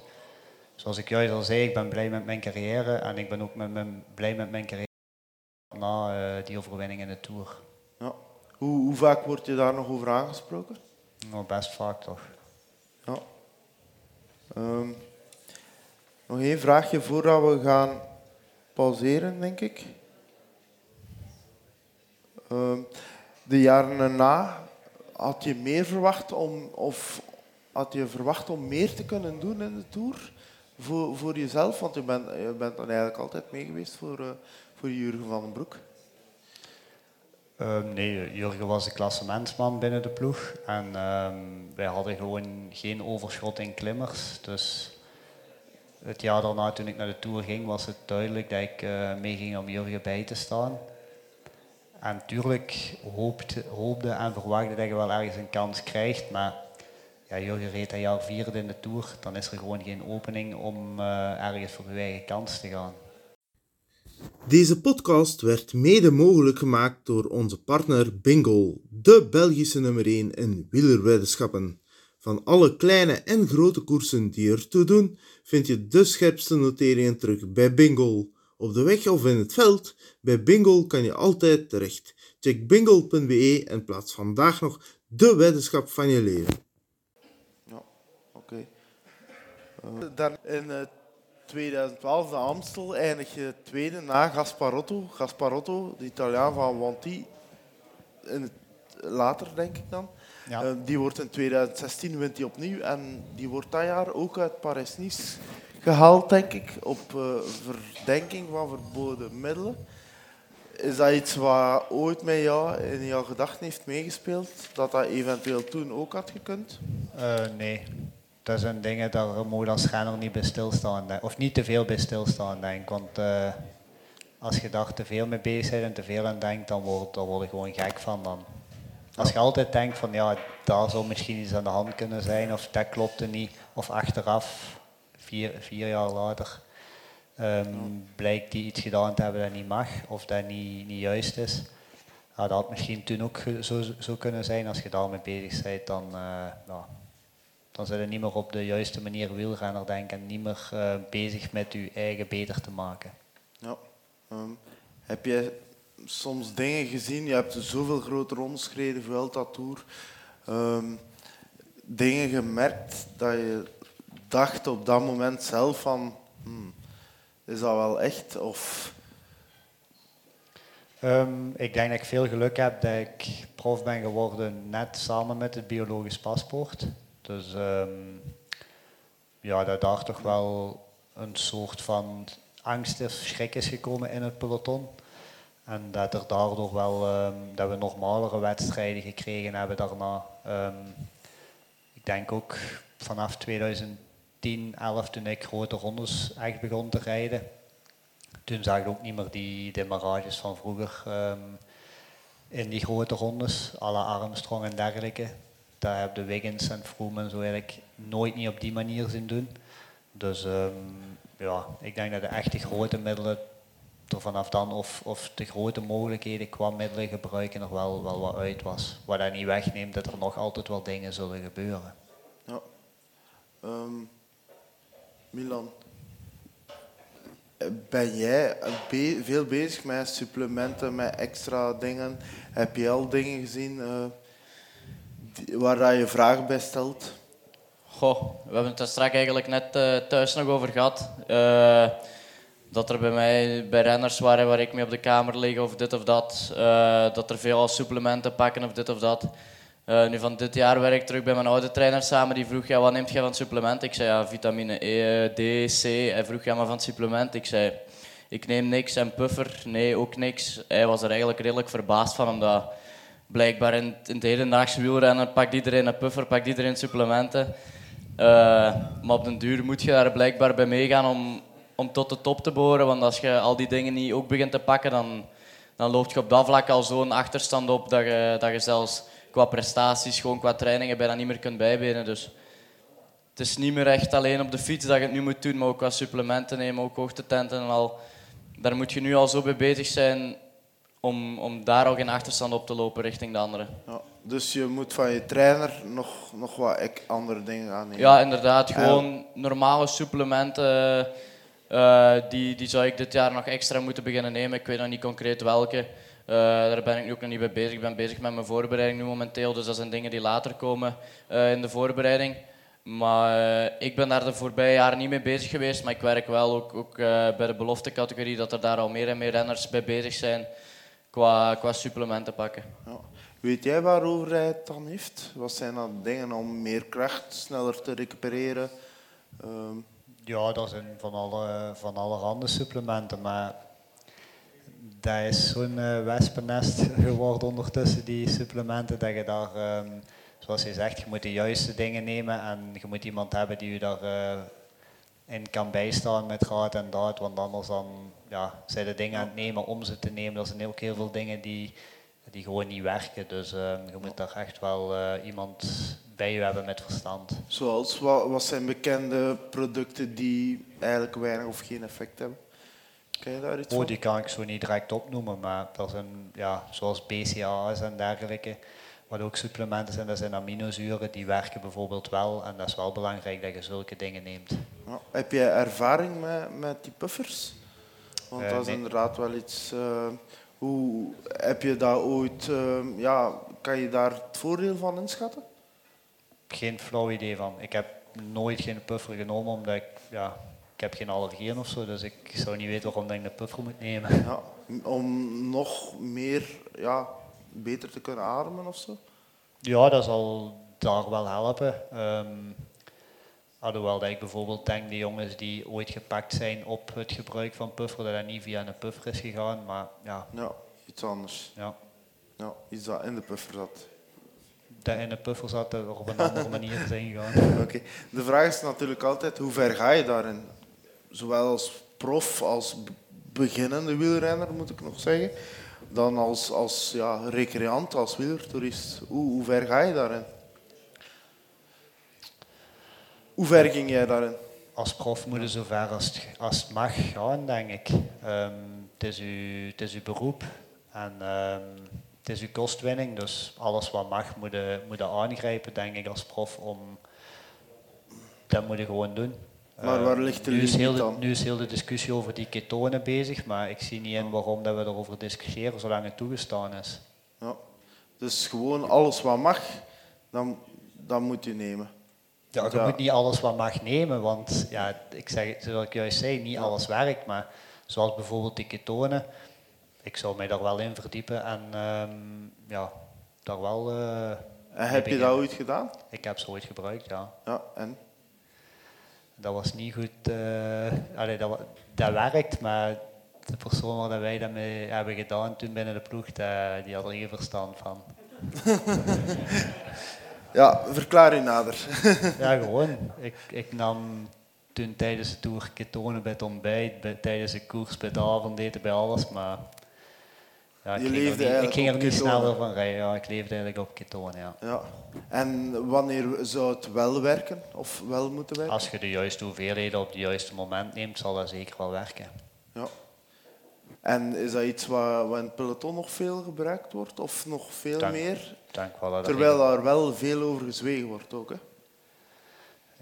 zoals ik juist al zei, ik ben blij met mijn carrière en ik ben ook met mijn, blij met mijn carrière na uh, die overwinning in de Tour. Ja. Hoe, hoe, vaak word je daar nog over aangesproken? Nou, best vaak toch. Ja. Um, nog één vraagje voordat we gaan pauzeren, denk ik. Um, de jaren erna, had je meer verwacht om, of had je verwacht om meer te kunnen doen in de Tour voor, voor jezelf? Want je bent, je bent dan eigenlijk altijd mee geweest voor, uh, voor Jurgen van den Broek. Um, nee, Jurgen was de klassementsman binnen de ploeg. En um, wij hadden gewoon geen overschot in klimmers. Dus het jaar daarna, toen ik naar de Tour ging, was het duidelijk dat ik uh, meeging om Jurgen bij te staan. En natuurlijk hoopte, hoopte en verwachtte dat je wel ergens een kans krijgt. Maar ja, Jurgen reed dat jaar vierde in de Tour. Dan is er gewoon geen opening om uh, ergens voor je eigen kans te gaan. Deze podcast werd mede mogelijk gemaakt door onze partner Bingo, de Belgische nummer 1 in wielerweddenschappen. Van alle kleine en grote koersen die ertoe doen, vind je de scherpste noteringen terug bij Bingo. Op de weg of in het veld, bij Bingo kan je altijd terecht. Check bingo.be en plaats vandaag nog de weddenschap van je leven. Ja, oké. Okay. Uh, dan in uh, 2012 de Amstel eindig je tweede na Gasparotto. Gasparotto, de Italiaan van Wanti, in het, later denk ik dan. Ja. Uh, die wordt in 2016 wint hij opnieuw en die wordt dat jaar ook uit Paris-Nice gehaald, denk ik, op uh, verdenking van verboden middelen. Is dat iets wat ooit met jou in jouw gedachten heeft meegespeeld? Dat dat eventueel toen ook had gekund? Uh, nee. Dat zijn dingen, moet je als renner niet bij stilstaan. Of niet te veel bij stilstaan, denk. Want uh, als je daar te veel mee bezig bent en te veel aan denkt, dan word, dan word je gewoon gek van. Dan. Als je altijd denkt van ja, daar zou misschien iets aan de hand kunnen zijn, of dat klopte niet, of achteraf, vier, vier jaar later, um, blijkt die iets gedaan te hebben dat niet mag, of dat niet, niet juist is. Ja, dat had misschien toen ook zo, zo kunnen zijn. Als je daarmee bezig bent, dan, uh, nou, dan zit je niet meer op de juiste manier wielrenner denken en niet meer uh, bezig met je eigen beter te maken. Ja. Um, heb je soms dingen gezien. Je hebt zoveel grote rondes gereden, Vuelta Tour. Um, dingen gemerkt dat je dacht op dat moment zelf van... Hmm, is dat wel echt? Of... Um, ik denk dat ik veel geluk heb dat ik prof ben geworden net samen met het biologisch paspoort. Dus um, ja, dat daar toch wel een soort van angst of schrik is gekomen in het peloton. En dat er daardoor wel, um, dat we normalere wedstrijden gekregen hebben daarna. Ik denk ook vanaf 2010, 11 toen ik grote rondes echt begon te rijden. Toen zag ik ook niet meer die demarages van vroeger um, in die grote rondes, alle Armstrong en dergelijke. Daar hebben de Wiggins en Froome en zo eigenlijk nooit niet op die manier zien doen. Dus ja, ik denk dat de echte grote middelen er vanaf dan of, of de grote mogelijkheden qua middelen gebruiken nog wel, wel wat uit was. Wat dat niet wegneemt dat er nog altijd wel dingen zullen gebeuren. Um, Milan, ben jij veel bezig met supplementen, met extra dingen? Heb je al dingen gezien uh, waar je vragen bij stelt? Goh, we hebben het er straks eigenlijk net uh, thuis nog over gehad. Dat er bij mij bij renners waren waar ik mee op de kamer lig of dit of dat, dat er veel supplementen pakken of dit of dat. Uh, nu van dit jaar werk ik terug bij mijn oude trainer samen. Die vroeg, ja, wat neemt jij van supplement? Ik zei, ja, vitamine E, D, C. Hij vroeg, ja, maar van supplement? Ik zei, ik neem niks. En puffer? Nee, ook niks. Hij was er eigenlijk redelijk verbaasd van, omdat blijkbaar in, in het hedendaagse wielrennen pakt iedereen een puffer, pakt iedereen supplementen. Uh, maar op den duur moet je daar blijkbaar bij meegaan om, om tot de top te boren. Want als je al die dingen niet ook begint te pakken, dan, dan loop je op dat vlak al zo'n achterstand op dat je, dat je zelfs qua prestaties, gewoon qua trainingen, bijna niet meer kunt bijbenen. Dus het is niet meer echt alleen op de fiets dat je het nu moet doen, maar ook qua supplementen nemen, ook hoogtetenten en al. Daar moet je nu al zo mee bezig zijn om, om daar al geen achterstand op te lopen richting de anderen. Ja, dus je moet van je trainer nog, nog wat andere dingen aannemen? Ja, inderdaad. Gewoon normale supplementen uh, die, die zou ik dit jaar nog extra moeten beginnen nemen. Ik weet nog niet concreet welke. Uh, daar ben ik nu ook nog niet mee bezig. Ik ben bezig met mijn voorbereiding nu momenteel. Dus dat zijn dingen die later komen uh, in de voorbereiding. Maar ik ben daar de voorbije jaren niet mee bezig geweest. Maar ik werk wel ook, ook bij de beloftecategorie dat er daar al meer en meer renners bij bezig zijn qua, qua supplementen pakken. Ja. Weet jij waarover hij het dan heeft? Wat zijn dan dingen om meer kracht, sneller te recupereren? Ehm, Ja, dat zijn van alle, van allerhande supplementen, maar dat is zo'n uh, wespennest geworden ondertussen, die supplementen, dat je daar, ehm, zoals je zegt, je moet de juiste dingen nemen en je moet iemand hebben die je daar uh, in kan bijstaan met raad en daad, want anders dan, ja, zijn de dingen aan het nemen om ze te nemen. Er zijn ook heel veel dingen die, die gewoon niet werken, dus uh, je moet daar echt wel uh, iemand bij je hebben met verstand. Zoals, wat zijn bekende producten die eigenlijk weinig of geen effect hebben? Kan je daar iets oh, die kan ik zo niet direct opnoemen, maar dat zijn, ja, zoals BCAA's en dergelijke, wat ook supplementen zijn, dat zijn aminozuren, die werken bijvoorbeeld wel en dat is wel belangrijk dat je zulke dingen neemt. Ja, heb jij ervaring met, met die puffers? Want uh, dat is nee. inderdaad wel iets... Uh, hoe heb je daar ooit... Uh, ja, kan je daar het voordeel van inschatten? Geen flauw idee van. Ik heb nooit geen puffer genomen, omdat ik... Ja, ik heb geen allergieën of zo, dus ik zou niet weten waarom ik een puffer moet nemen. Ja, om nog meer, ja, beter te kunnen ademen of zo? Ja, dat zal daar wel helpen. Um, alhoewel dat ik bijvoorbeeld denk, de jongens die ooit gepakt zijn op het gebruik van puffer, dat dat niet via een puffer is gegaan, maar ja. Ja, iets anders. Ja. Ja, iets dat in de puffer zat. Dat in de puffer zat, er op een andere manier zijn gegaan. Oké. De vraag is natuurlijk altijd, hoe ver ga je daarin? Zowel als prof als beginnende wielrenner, moet ik nog zeggen dan als, als ja, recreant, als wielertoerist? Hoe, ver ga je daarin? Hoe ver ging jij daarin? Als prof moet je zo ver als het, als mag gaan, denk ik. Um, het, is uw, het is uw beroep en um, het is uw kostwinning. Dus alles wat mag, moet je, moet je aangrijpen, denk ik, als prof. Om, dat moet je gewoon doen. Maar waar ligt de nu is, heel de, nu is heel de discussie over die ketonen bezig, maar ik zie niet in waarom dat we erover discussiëren zolang het toegestaan is. Ja. Dus gewoon alles wat mag, dan, dan moet je nemen. Ja, je ja. moet niet alles wat mag nemen, want ja, ik zeg, zoals ik juist zei, niet alles werkt, maar zoals bijvoorbeeld die ketonen, ik zou mij daar wel in verdiepen en um, ja, daar wel... Uh, en heb je dat ooit gedaan? Ik heb ze ooit gebruikt, ja. Ja, en? Dat was niet goed. Uh, allee, dat, dat werkt, maar de persoon waar wij dat mee hebben gedaan toen binnen de ploeg, dat, die had er geen verstand van. ja, verklaar je nader. ja, gewoon. Ik, ik nam toen tijdens de tour ketonen bij het ontbijt, bij, tijdens de koers, bij het avondeten, bij alles, maar ja, je leefde er niet, ik ging er niet sneller van rijden. Ja, ik leefde eigenlijk op ketonen, ja. Ja. En wanneer zou het wel werken? Of wel moeten werken? Als je de juiste hoeveelheden op het juiste moment neemt, zal dat zeker wel werken. Ja. En is dat iets wat, wat in het peloton nog veel gebruikt wordt? Of nog veel meer? Dank wel dat Terwijl daar wel veel over gezwegen wordt ook. Hè?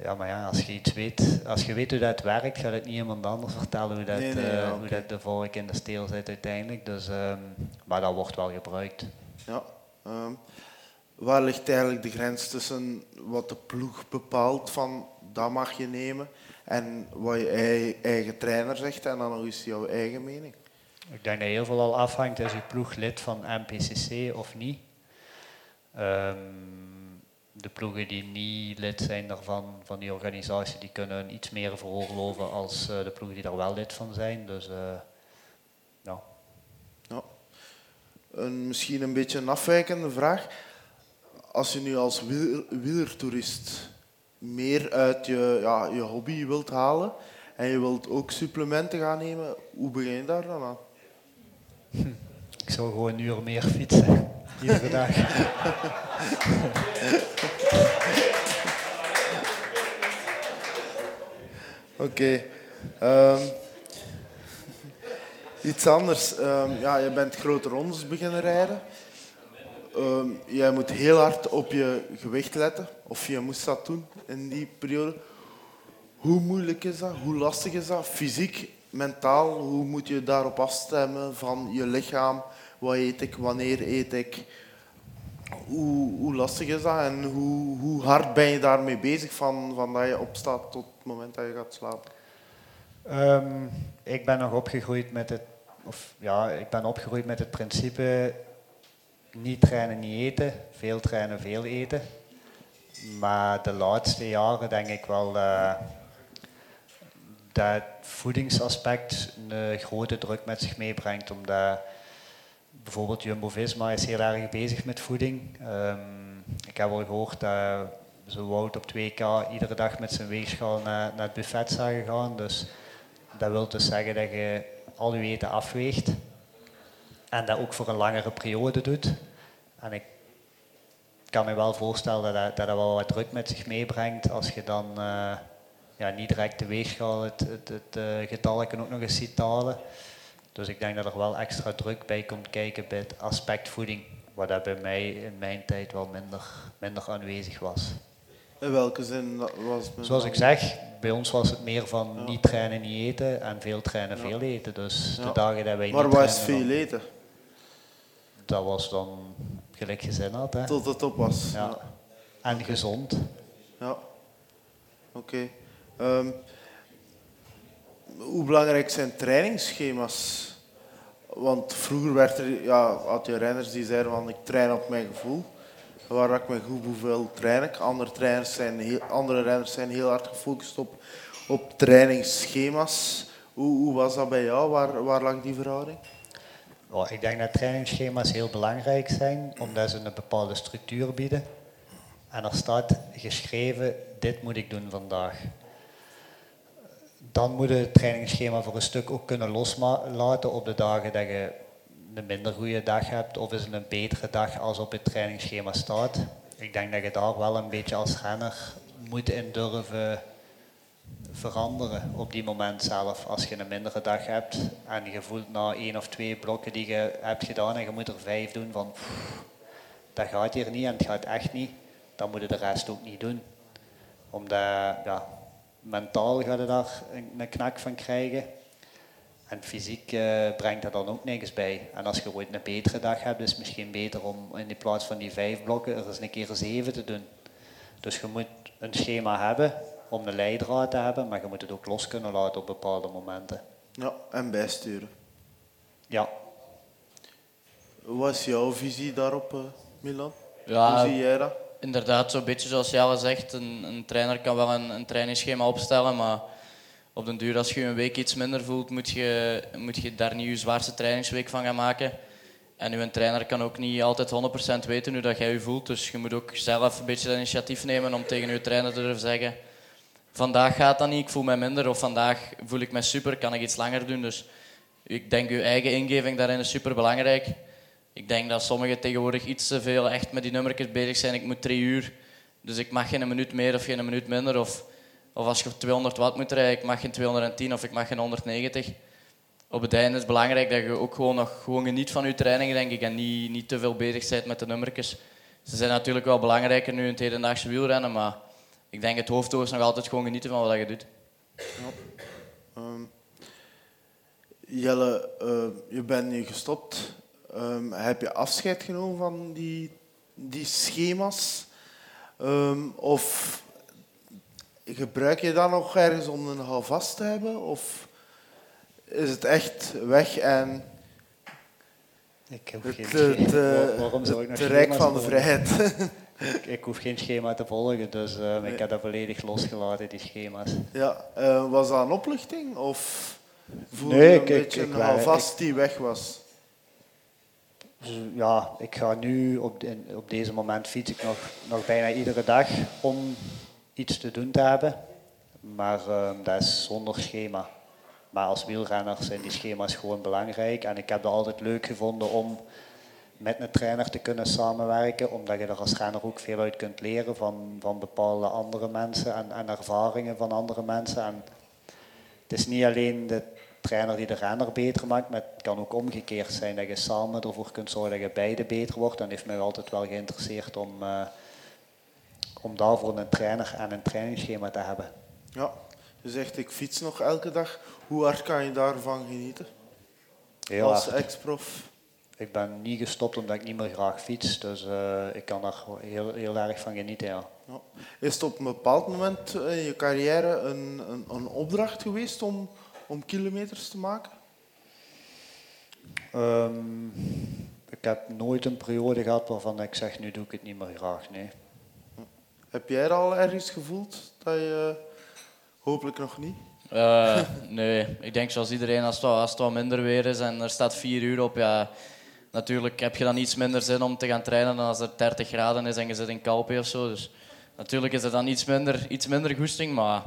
Ja, maar ja, als je iets weet, als je weet hoe dat werkt, gaat het niet iemand anders vertellen hoe dat, Nee, nee, eh, hoe dat de volk in de steel zit uiteindelijk. Dus, ehm, maar dat wordt wel gebruikt. Ja. Ehm, waar ligt eigenlijk de grens tussen wat de ploeg bepaalt van dat mag je nemen en wat je ei- eigen trainer zegt en dan nog eens jouw eigen mening? Ik denk dat heel veel al afhangt, is je ploeg lid van MPCC of niet. Ehm, de ploegen die niet lid zijn daarvan, van die organisatie, die kunnen iets meer veroorloven als eh, de ploegen die daar wel lid van zijn. Dus eh, ja. Ja. Een, misschien een beetje een afwijkende vraag. Als je nu als wiel- wielertoerist meer uit je, ja, je hobby wilt halen en je wilt ook supplementen gaan nemen, hoe begin je daar dan aan? Ik zou gewoon een uur meer fietsen, iedere dag. Oké. Ehm, iets anders. Ehm, ja, je bent grote rondes beginnen rijden. Ehm, jij moet heel hard op je gewicht letten. Of je moest dat doen in die periode. Hoe moeilijk is dat? Hoe lastig is dat? Fysiek, mentaal, hoe moet je daarop afstemmen van je lichaam? Wat eet ik? Wanneer eet ik? Hoe, lastig is dat en hoe, hoe hard ben je daarmee bezig van, van dat je opstaat tot het moment dat je gaat slapen? Ehm, ik ben nog opgegroeid met het, of ja, ik ben opgegroeid met het principe niet trainen, niet eten, veel trainen, veel eten. Maar de laatste jaren denk ik wel, eh, dat voedingsaspect een grote druk met zich meebrengt, omdat bijvoorbeeld Jumbo-Visma is heel erg bezig met voeding. Um, ik heb al gehoord dat ze Wout op 2K iedere dag met zijn weegschaal naar, naar het buffet zagen gaan. Dus dat wil dus zeggen dat je al je eten afweegt en dat ook voor een langere periode doet. En ik kan me wel voorstellen dat dat, dat, wel wat druk met zich meebrengt als je dan uh, ja, niet direct de weegschaal, het, het, het getal kan ook nog eens ziet dalen. Dus ik denk dat er wel extra druk bij komt kijken bij het aspect voeding, wat dat bij mij in mijn tijd wel minder, minder aanwezig was. In welke zin was het? Zoals ik zeg, bij ons was het meer van niet trainen, niet eten en veel trainen, veel eten. Dus de dagen dat wij maar niet Maar wat is veel eten? Dat was dan gelijk gezin had. Hè. Tot het op was. Ja. En gezond. Ja. Oké. Ehm, hoe belangrijk zijn trainingsschema's? Want vroeger werd er, ja, had je renners die zeiden van ik train op mijn gevoel. Waar ik me goed hoeveel train ik. Andere, trainers zijn heel, andere renners zijn heel hard gefocust op, op trainingsschema's. Hoe, hoe was dat bij jou? Waar, waar lag die verhouding? Ik denk dat trainingsschema's heel belangrijk zijn, omdat ze een bepaalde structuur bieden. En er staat geschreven, dit moet ik doen vandaag. Dan moet je het trainingsschema voor een stuk ook kunnen loslaten op de dagen dat je een minder goede dag hebt of is het een betere dag als op het trainingsschema staat. Ik denk dat je daar wel een beetje als renner moet in durven veranderen op die moment zelf. Als je een mindere dag hebt en je voelt na één of twee blokken die je hebt gedaan en je moet er vijf doen van dat gaat hier niet en het gaat echt niet, dan moet je de rest ook niet doen. Omdat ja, mentaal ga je daar een knak van krijgen. En fysiek uh, brengt dat dan ook niks bij. En als je ooit een betere dag hebt, is het misschien beter om in plaats van die vijf blokken er eens een keer zeven te doen. Dus je moet een schema hebben om een leidraad te hebben, maar je moet het ook los kunnen laten op bepaalde momenten. Ja, en bijsturen. Ja. Wat is jouw visie daarop, uh, Milan? Ja, Hoe zie jij dat? Inderdaad, zo'n beetje zoals Jelle zegt, een, een trainer kan wel een, een trainingsschema opstellen, maar op den duur als je een week iets minder voelt, moet je, moet je daar niet je zwaarste trainingsweek van gaan maken. En uw trainer kan ook niet altijd 100% weten hoe dat jij je voelt. Dus je moet ook zelf een beetje het initiatief nemen om tegen je trainer te durven zeggen vandaag gaat dat niet, ik voel mij minder. Of vandaag voel ik mij super, kan ik iets langer doen. Dus ik denk uw eigen ingeving daarin is super belangrijk. Ik denk dat sommigen tegenwoordig iets te veel echt met die nummertjes bezig zijn. Ik moet drie uur, dus ik mag geen minuut meer of geen minuut minder. Of, of als je 200 watt moet rijden, ik mag geen 210 of ik mag geen 190. Op het einde is het belangrijk dat je ook gewoon nog gewoon geniet van je trainingen, denk ik. En niet, niet te veel bezig bent met de nummertjes. Ze zijn natuurlijk wel belangrijker nu in het hedendaagse wielrennen, maar ik denk het hoofddoel is nog altijd gewoon genieten van wat je doet. Ja. Um, Jelle, uh, je bent nu gestopt. Um, heb je afscheid genomen van die, die schema's? Um, of gebruik je dat nog ergens om een houvast te hebben? Of is het echt weg en ik heb het, geen het, uh, waarom zou ik nog het rijk van de vrijheid? ik, ik, hoef geen schema te volgen, dus uh, ik heb dat volledig losgelaten, die schema's. Ja, uh, was dat een opluchting of voelde nee, je een beetje ik, een vast die weg was? Ja, ik ga nu op, op deze moment fiets ik nog, nog bijna iedere dag om iets te doen te hebben. Maar uh, dat is zonder schema. Maar als wielrenner zijn die schema's gewoon belangrijk. En ik heb het altijd leuk gevonden om met een trainer te kunnen samenwerken, omdat je er als renner ook veel uit kunt leren van, van bepaalde andere mensen en, en ervaringen van andere mensen. En het is niet alleen de trainer die de renner beter maakt, maar het kan ook omgekeerd zijn dat je samen ervoor kunt zorgen dat je beide beter wordt. En heeft mij altijd wel geïnteresseerd om, uh, om daarvoor een trainer en een trainingsschema te hebben. Ja, je zegt ik fiets nog elke dag. Hoe hard kan je daarvan genieten? Heel Als ex-prof? ik ben niet gestopt omdat ik niet meer graag fiets. Dus uh, ik kan daar heel, heel erg van genieten. Ja. ja. Is het op een bepaald moment in je carrière een, een, een opdracht geweest om, om kilometers te maken? Um, ik heb nooit een periode gehad waarvan ik zeg, nu doe ik het niet meer graag. Nee. Heb jij al ergens gevoeld dat je, hopelijk nog niet, Uh, nee, ik denk zoals iedereen, als het, wat, als het wat minder weer is en er staat 4 uur op, ja, natuurlijk heb je dan iets minder zin om te gaan trainen dan als er 30 graden is en je zit in Calpe of zo. Dus natuurlijk is er dan iets minder, iets minder goesting, maar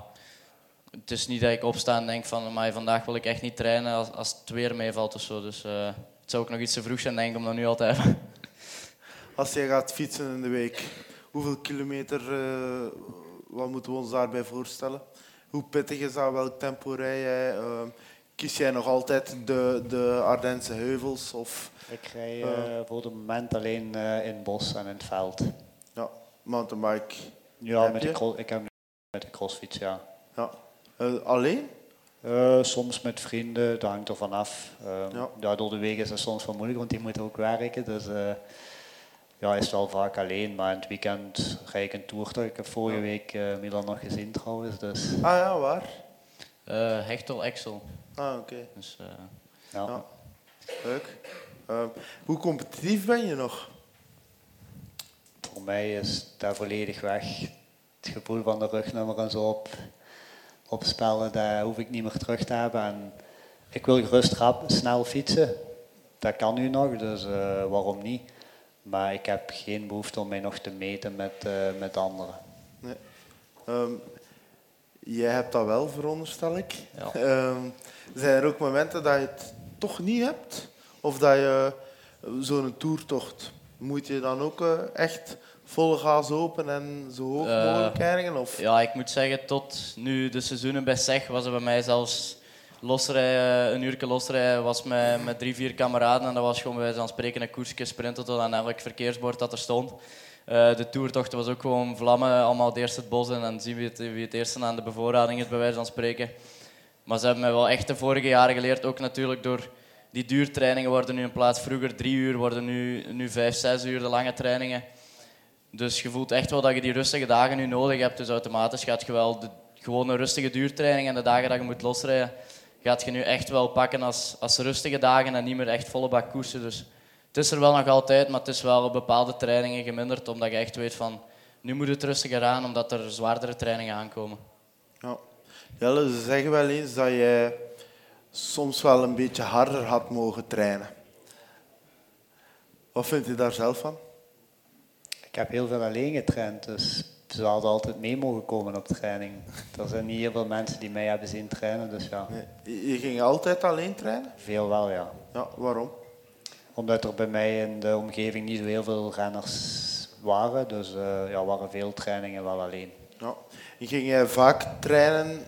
het is niet dat ik opsta en denk van maar vandaag wil ik echt niet trainen als, als het weer meevalt of zo. Dus uh, het zou ook nog iets te vroeg zijn denk ik om dat nu al te hebben. Als jij gaat fietsen in de week, hoeveel kilometer, uh, wat moeten we ons daarbij voorstellen? Hoe pittig is dat? Welk tempo rij jij? Uh, kies jij nog altijd de, de Ardense heuvels? Of, ik rij uh, voor het moment alleen uh, in het bos en in het veld. Ja, mountainbike. Ja, met de, ik heb met de crossfiets, ja. Ja. alleen? soms met vrienden, dat hangt er vanaf. ja. ja. door de week is het soms wel moeilijk, want die moeten ook werken. Dus ja, is wel vaak alleen, maar in het weekend ga ik een toertocht. Ik heb vorige week uh, Milan nog gezien trouwens. Dus. Ah ja, waar? Uh, Hechtel Excel. Ah, oké. Okay. Dus, uh, ja. ja. Leuk. hoe competitief ben je nog? Voor mij is dat volledig weg. Het gevoel van de rugnummer en zo op, opspellen, dat hoef ik niet meer terug te hebben. En ik wil gerust rap, snel fietsen. Dat kan nu nog, dus waarom niet? Maar ik heb geen behoefte om mij nog te meten met, uh, met anderen. Nee. Um, jij hebt dat wel, veronderstel ik. Ja. Um, zijn er ook momenten dat je het toch niet hebt? Of dat je zo'n toertocht, moet je dan ook uh, echt volle gas open en zo hoog uh, mogelijk eindigen? Of? Ja, ik moet zeggen, tot nu de seizoenen bij SEG was er bij mij zelfs losrijden, een uur losrijden was met, met drie, vier kameraden. En dat was gewoon bij wijze van spreken een koersje sprinten tot aan elk verkeersbord dat er stond. Uh, de toertocht was ook gewoon vlammen, allemaal het eerst het bos in en zien wie het, wie het eerste aan de bevoorrading is, bij wijze van spreken. Maar ze hebben mij wel echt de vorige jaren geleerd, ook natuurlijk door die duurtrainingen worden nu in plaats vroeger drie uur, worden nu, nu vijf, zes uur de lange trainingen. Dus je voelt echt wel dat je die rustige dagen nu nodig hebt. Dus automatisch gaat je wel de, gewoon een rustige duurtraining en de dagen dat je moet losrijden, gaat je nu echt wel pakken als, als rustige dagen en niet meer echt volle bak koersen. Dus het is er wel nog altijd, maar het is wel op bepaalde trainingen geminderd, omdat je echt weet van nu moet het rustiger aan, omdat er zwaardere trainingen aankomen. Ja. Jelle, ze zeggen wel eens dat je soms wel een beetje harder had mogen trainen. Wat vindt u daar zelf van? Ik heb heel veel alleen getraind, dus ze hadden altijd mee mogen komen op training. Er zijn niet heel veel mensen die mij hebben zien trainen, dus ja. Nee. Je ging altijd alleen trainen? Veel wel, ja. Ja, waarom? Omdat er bij mij in de omgeving niet zo heel veel renners waren, dus uh, ja, waren veel trainingen wel alleen. Ja. Ging jij vaak trainen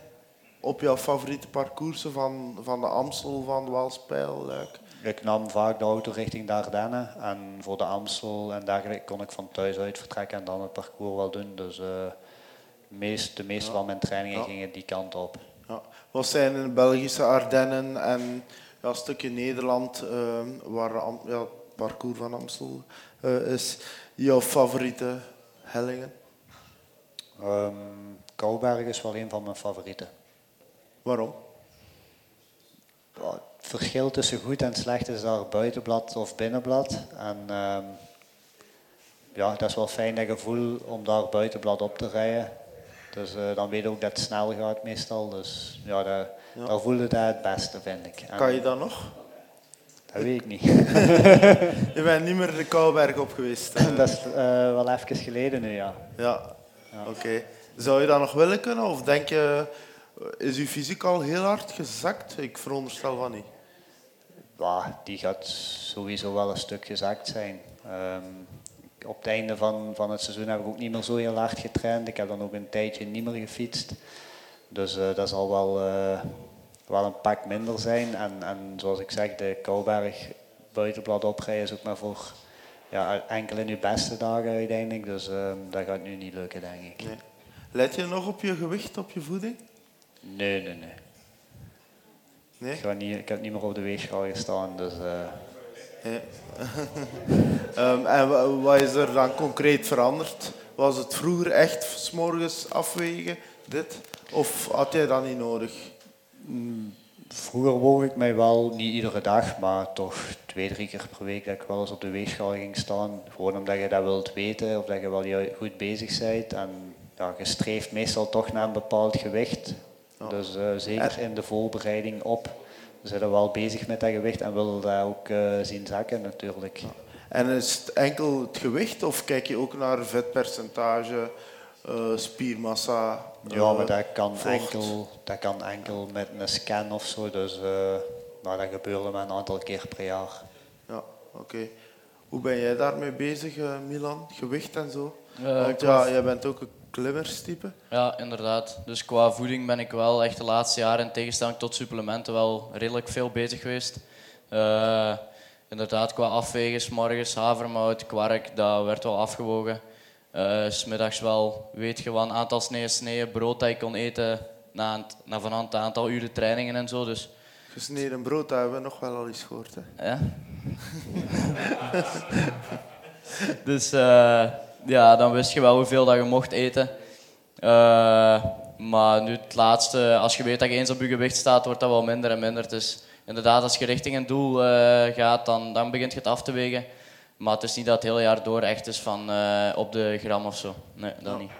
op jouw favoriete parcoursen van, van de Amstel, van de Waalspijl, Luik? Ik nam vaak de auto richting de Ardennen en voor de Amstel en dergelijke kon ik van thuis uit vertrekken en dan het parcours wel doen. Dus uh, meest, de meeste van mijn trainingen gingen die kant op. Ja. Wat zijn in de Belgische Ardennen en ja, een stukje Nederland, uh, waar ja, het parcours van Amstel uh, is, jouw favoriete hellingen? Um, Kouberg is wel een van mijn favorieten. Waarom? Het verschil tussen goed en slecht is daar buitenblad of binnenblad. En um, ja, dat is wel fijn dat gevoel om daar buitenblad op te rijden. Dus uh, dan weet je ook dat het snel gaat meestal. Dus ja, dat, ja. daar voelde dat het beste, vind ik. En, kan je dat nog? Dat weet ik niet. je bent niet meer de Kouberg op geweest? Dat is uh, wel even geleden nu, ja. Ja, ja. oké. Zou je dat nog willen kunnen? Of denk je, is uw fysiek al heel hard gezakt? Ik veronderstel van niet. Ja, die gaat sowieso wel een stuk gezakt zijn. Um, op het einde van, van het seizoen heb ik ook niet meer zo heel hard getraind. Ik heb dan ook een tijdje niet meer gefietst. Dus uh, dat zal wel, uh, wel een pak minder zijn. En, en zoals ik zeg, de Kouberg buitenblad oprijden is ook maar voor ja, enkele nu beste dagen uiteindelijk. Dus uh, dat gaat nu niet lukken, denk ik. Nee. Let je nog op je gewicht, op je voeding? Nee, nee, nee. Nee? Ik, ga niet, ik heb niet meer op de weegschaal gestaan, dus... Ja. um, en wat is er dan concreet veranderd? Was het vroeger echt s'morgens afwegen, dit? Of had jij dat niet nodig? Mm, vroeger woog ik mij wel, niet iedere dag, maar toch twee, drie keer per week dat ik wel eens op de weegschaal ging staan. Gewoon omdat je dat wilt weten of dat je wel goed bezig bent. En ja, je streeft meestal toch naar een bepaald gewicht. Dus eh, zeker in de voorbereiding op we zijn wel bezig met dat gewicht en willen dat ook uh, zien zakken natuurlijk. En is het enkel het gewicht of kijk je ook naar vetpercentage, uh, spiermassa? ja, maar dat kan, enkel, dat kan enkel met een scan of zo. Dus nou, dat gebeurt maar een aantal keer per jaar. Ja, oké. Hoe ben jij daarmee bezig, Milan? Gewicht en zo? Want ja, jij bent ook een klimmerstype? Ja, inderdaad. Dus qua voeding ben ik wel echt de laatste jaren in tegenstelling tot supplementen wel redelijk veel bezig geweest. Uh, inderdaad, qua afwegen, morgens havermout, kwark, dat werd wel afgewogen. Uh, smiddags wel, weet je wat, een aantal sneeën, sneeën brood dat ik kon eten na, na van een aantal uren trainingen en zo. Dus Gesneden brood, dat hebben we nog wel al eens gehoord. Hè? Ja. dus uh, ja, dan wist je wel hoeveel dat je mocht eten. Uh, maar nu het laatste, als je weet dat je eens op je gewicht staat, wordt dat wel minder en minder. Dus inderdaad, als je richting een doel uh, gaat, dan, dan begint je het af te wegen. Maar het is niet dat het hele jaar door echt is van uh, op de gram of zo. Nee, dat niet.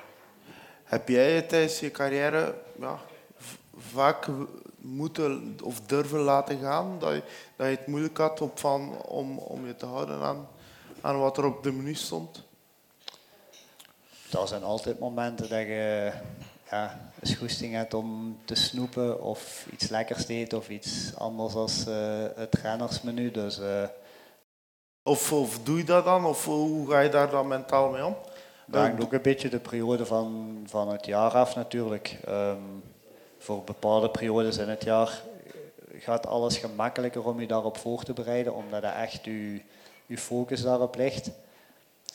Heb jij tijdens je carrière ja, vaak moeten of durven laten gaan? Dat je, dat je het moeilijk had op van, om, om je te houden aan, aan wat er op de menu stond? Er zijn altijd momenten dat je ja, een goesting hebt om te snoepen of iets lekkers te eten of iets anders als uh, het rennersmenu. Dus, uh, of, of doe je dat dan? Of hoe ga je daar dan mentaal mee om? Dat hangt ook een beetje de periode van, van het jaar af natuurlijk. Um, voor bepaalde periodes in het jaar gaat alles gemakkelijker om je daarop voor te bereiden, omdat er echt je, je focus daarop ligt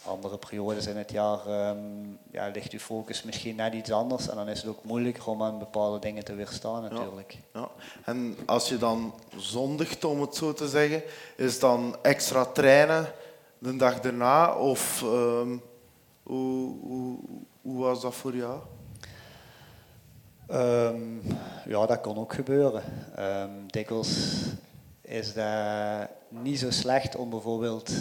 andere periodes in het jaar um, ja, ligt uw focus misschien net iets anders. En dan is het ook moeilijker om aan bepaalde dingen te weerstaan natuurlijk. Ja, ja. En als je dan zondigt, om het zo te zeggen, is dan extra trainen de dag daarna? Of um, hoe, hoe, hoe was dat voor jou? Um, ja, dat kon ook gebeuren. Um, dikwijls is dat niet zo slecht om bijvoorbeeld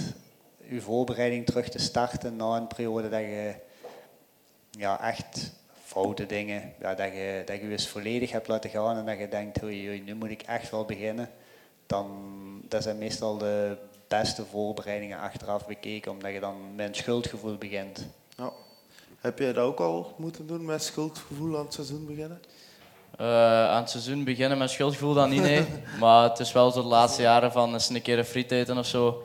je voorbereiding terug te starten na een periode dat je ja, echt foute dingen, ja, dat, je, dat je eens volledig hebt laten gaan en dat je denkt, oei, nu moet ik echt wel beginnen, dan dat zijn meestal de beste voorbereidingen achteraf bekeken, omdat je dan met een schuldgevoel begint. Ja. Heb jij dat ook al moeten doen, met schuldgevoel aan het seizoen beginnen? Uh, aan het seizoen beginnen met schuldgevoel dan niet, nee. maar het is wel zo de laatste jaren van eens een keer een friet eten of zo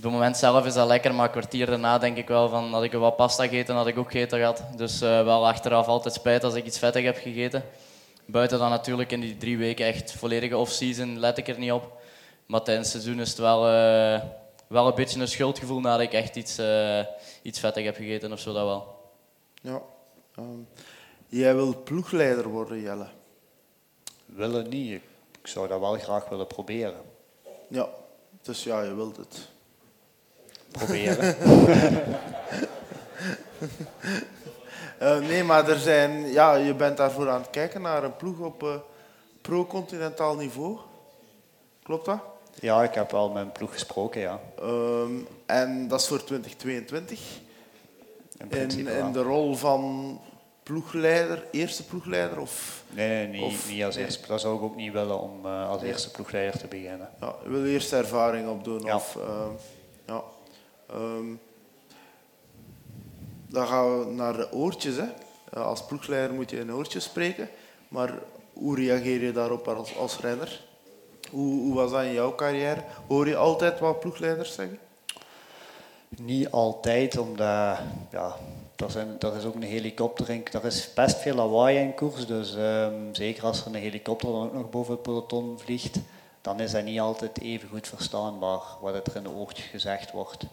op het moment zelf is dat lekker, maar een kwartier daarna denk ik wel van had ik wat pasta gegeten, had ik ook gegeten gehad. Dus uh, wel achteraf altijd spijt als ik iets vettig heb gegeten. Buiten dan natuurlijk in die drie weken echt volledige off-season let ik er niet op. Maar tijdens het seizoen is het wel, uh, wel een beetje een schuldgevoel nadat ik echt iets, uh, iets vettig heb gegeten of zo, dat wel. Ja. Um, jij wil ploegleider worden, Jelle? Willen niet. Ik zou dat wel graag willen proberen. Ja, dus ja, je wilt het proberen. uh, nee, maar er zijn, ja, je bent daarvoor aan het kijken naar een ploeg op uh, pro-continentaal niveau. Klopt dat? Ja, ik heb wel met een ploeg gesproken, ja. Um, en dat is voor 2022. In, in, in de rol van ploegleider, eerste ploegleider? Of, nee, nee niet, of, niet als eerste. Dat zou ik ook niet willen om uh, als eerste ploegleider te beginnen. Ja, je wil eerst ervaring opdoen? Ja. Of, ja. Um, dan gaan we naar de oortjes. Hè. Als ploegleider moet je in oortjes spreken. Maar hoe reageer je daarop als, als renner? Hoe, hoe, was dat in jouw carrière? Hoor je altijd wat ploegleiders zeggen? Niet altijd, omdat ja, er, zijn, is ook een helikopter in. Er is best veel lawaai in koers. Dus um, zeker als er een helikopter dan ook nog boven het peloton vliegt, dan is dat niet altijd even goed verstaanbaar wat er in de oortjes gezegd wordt.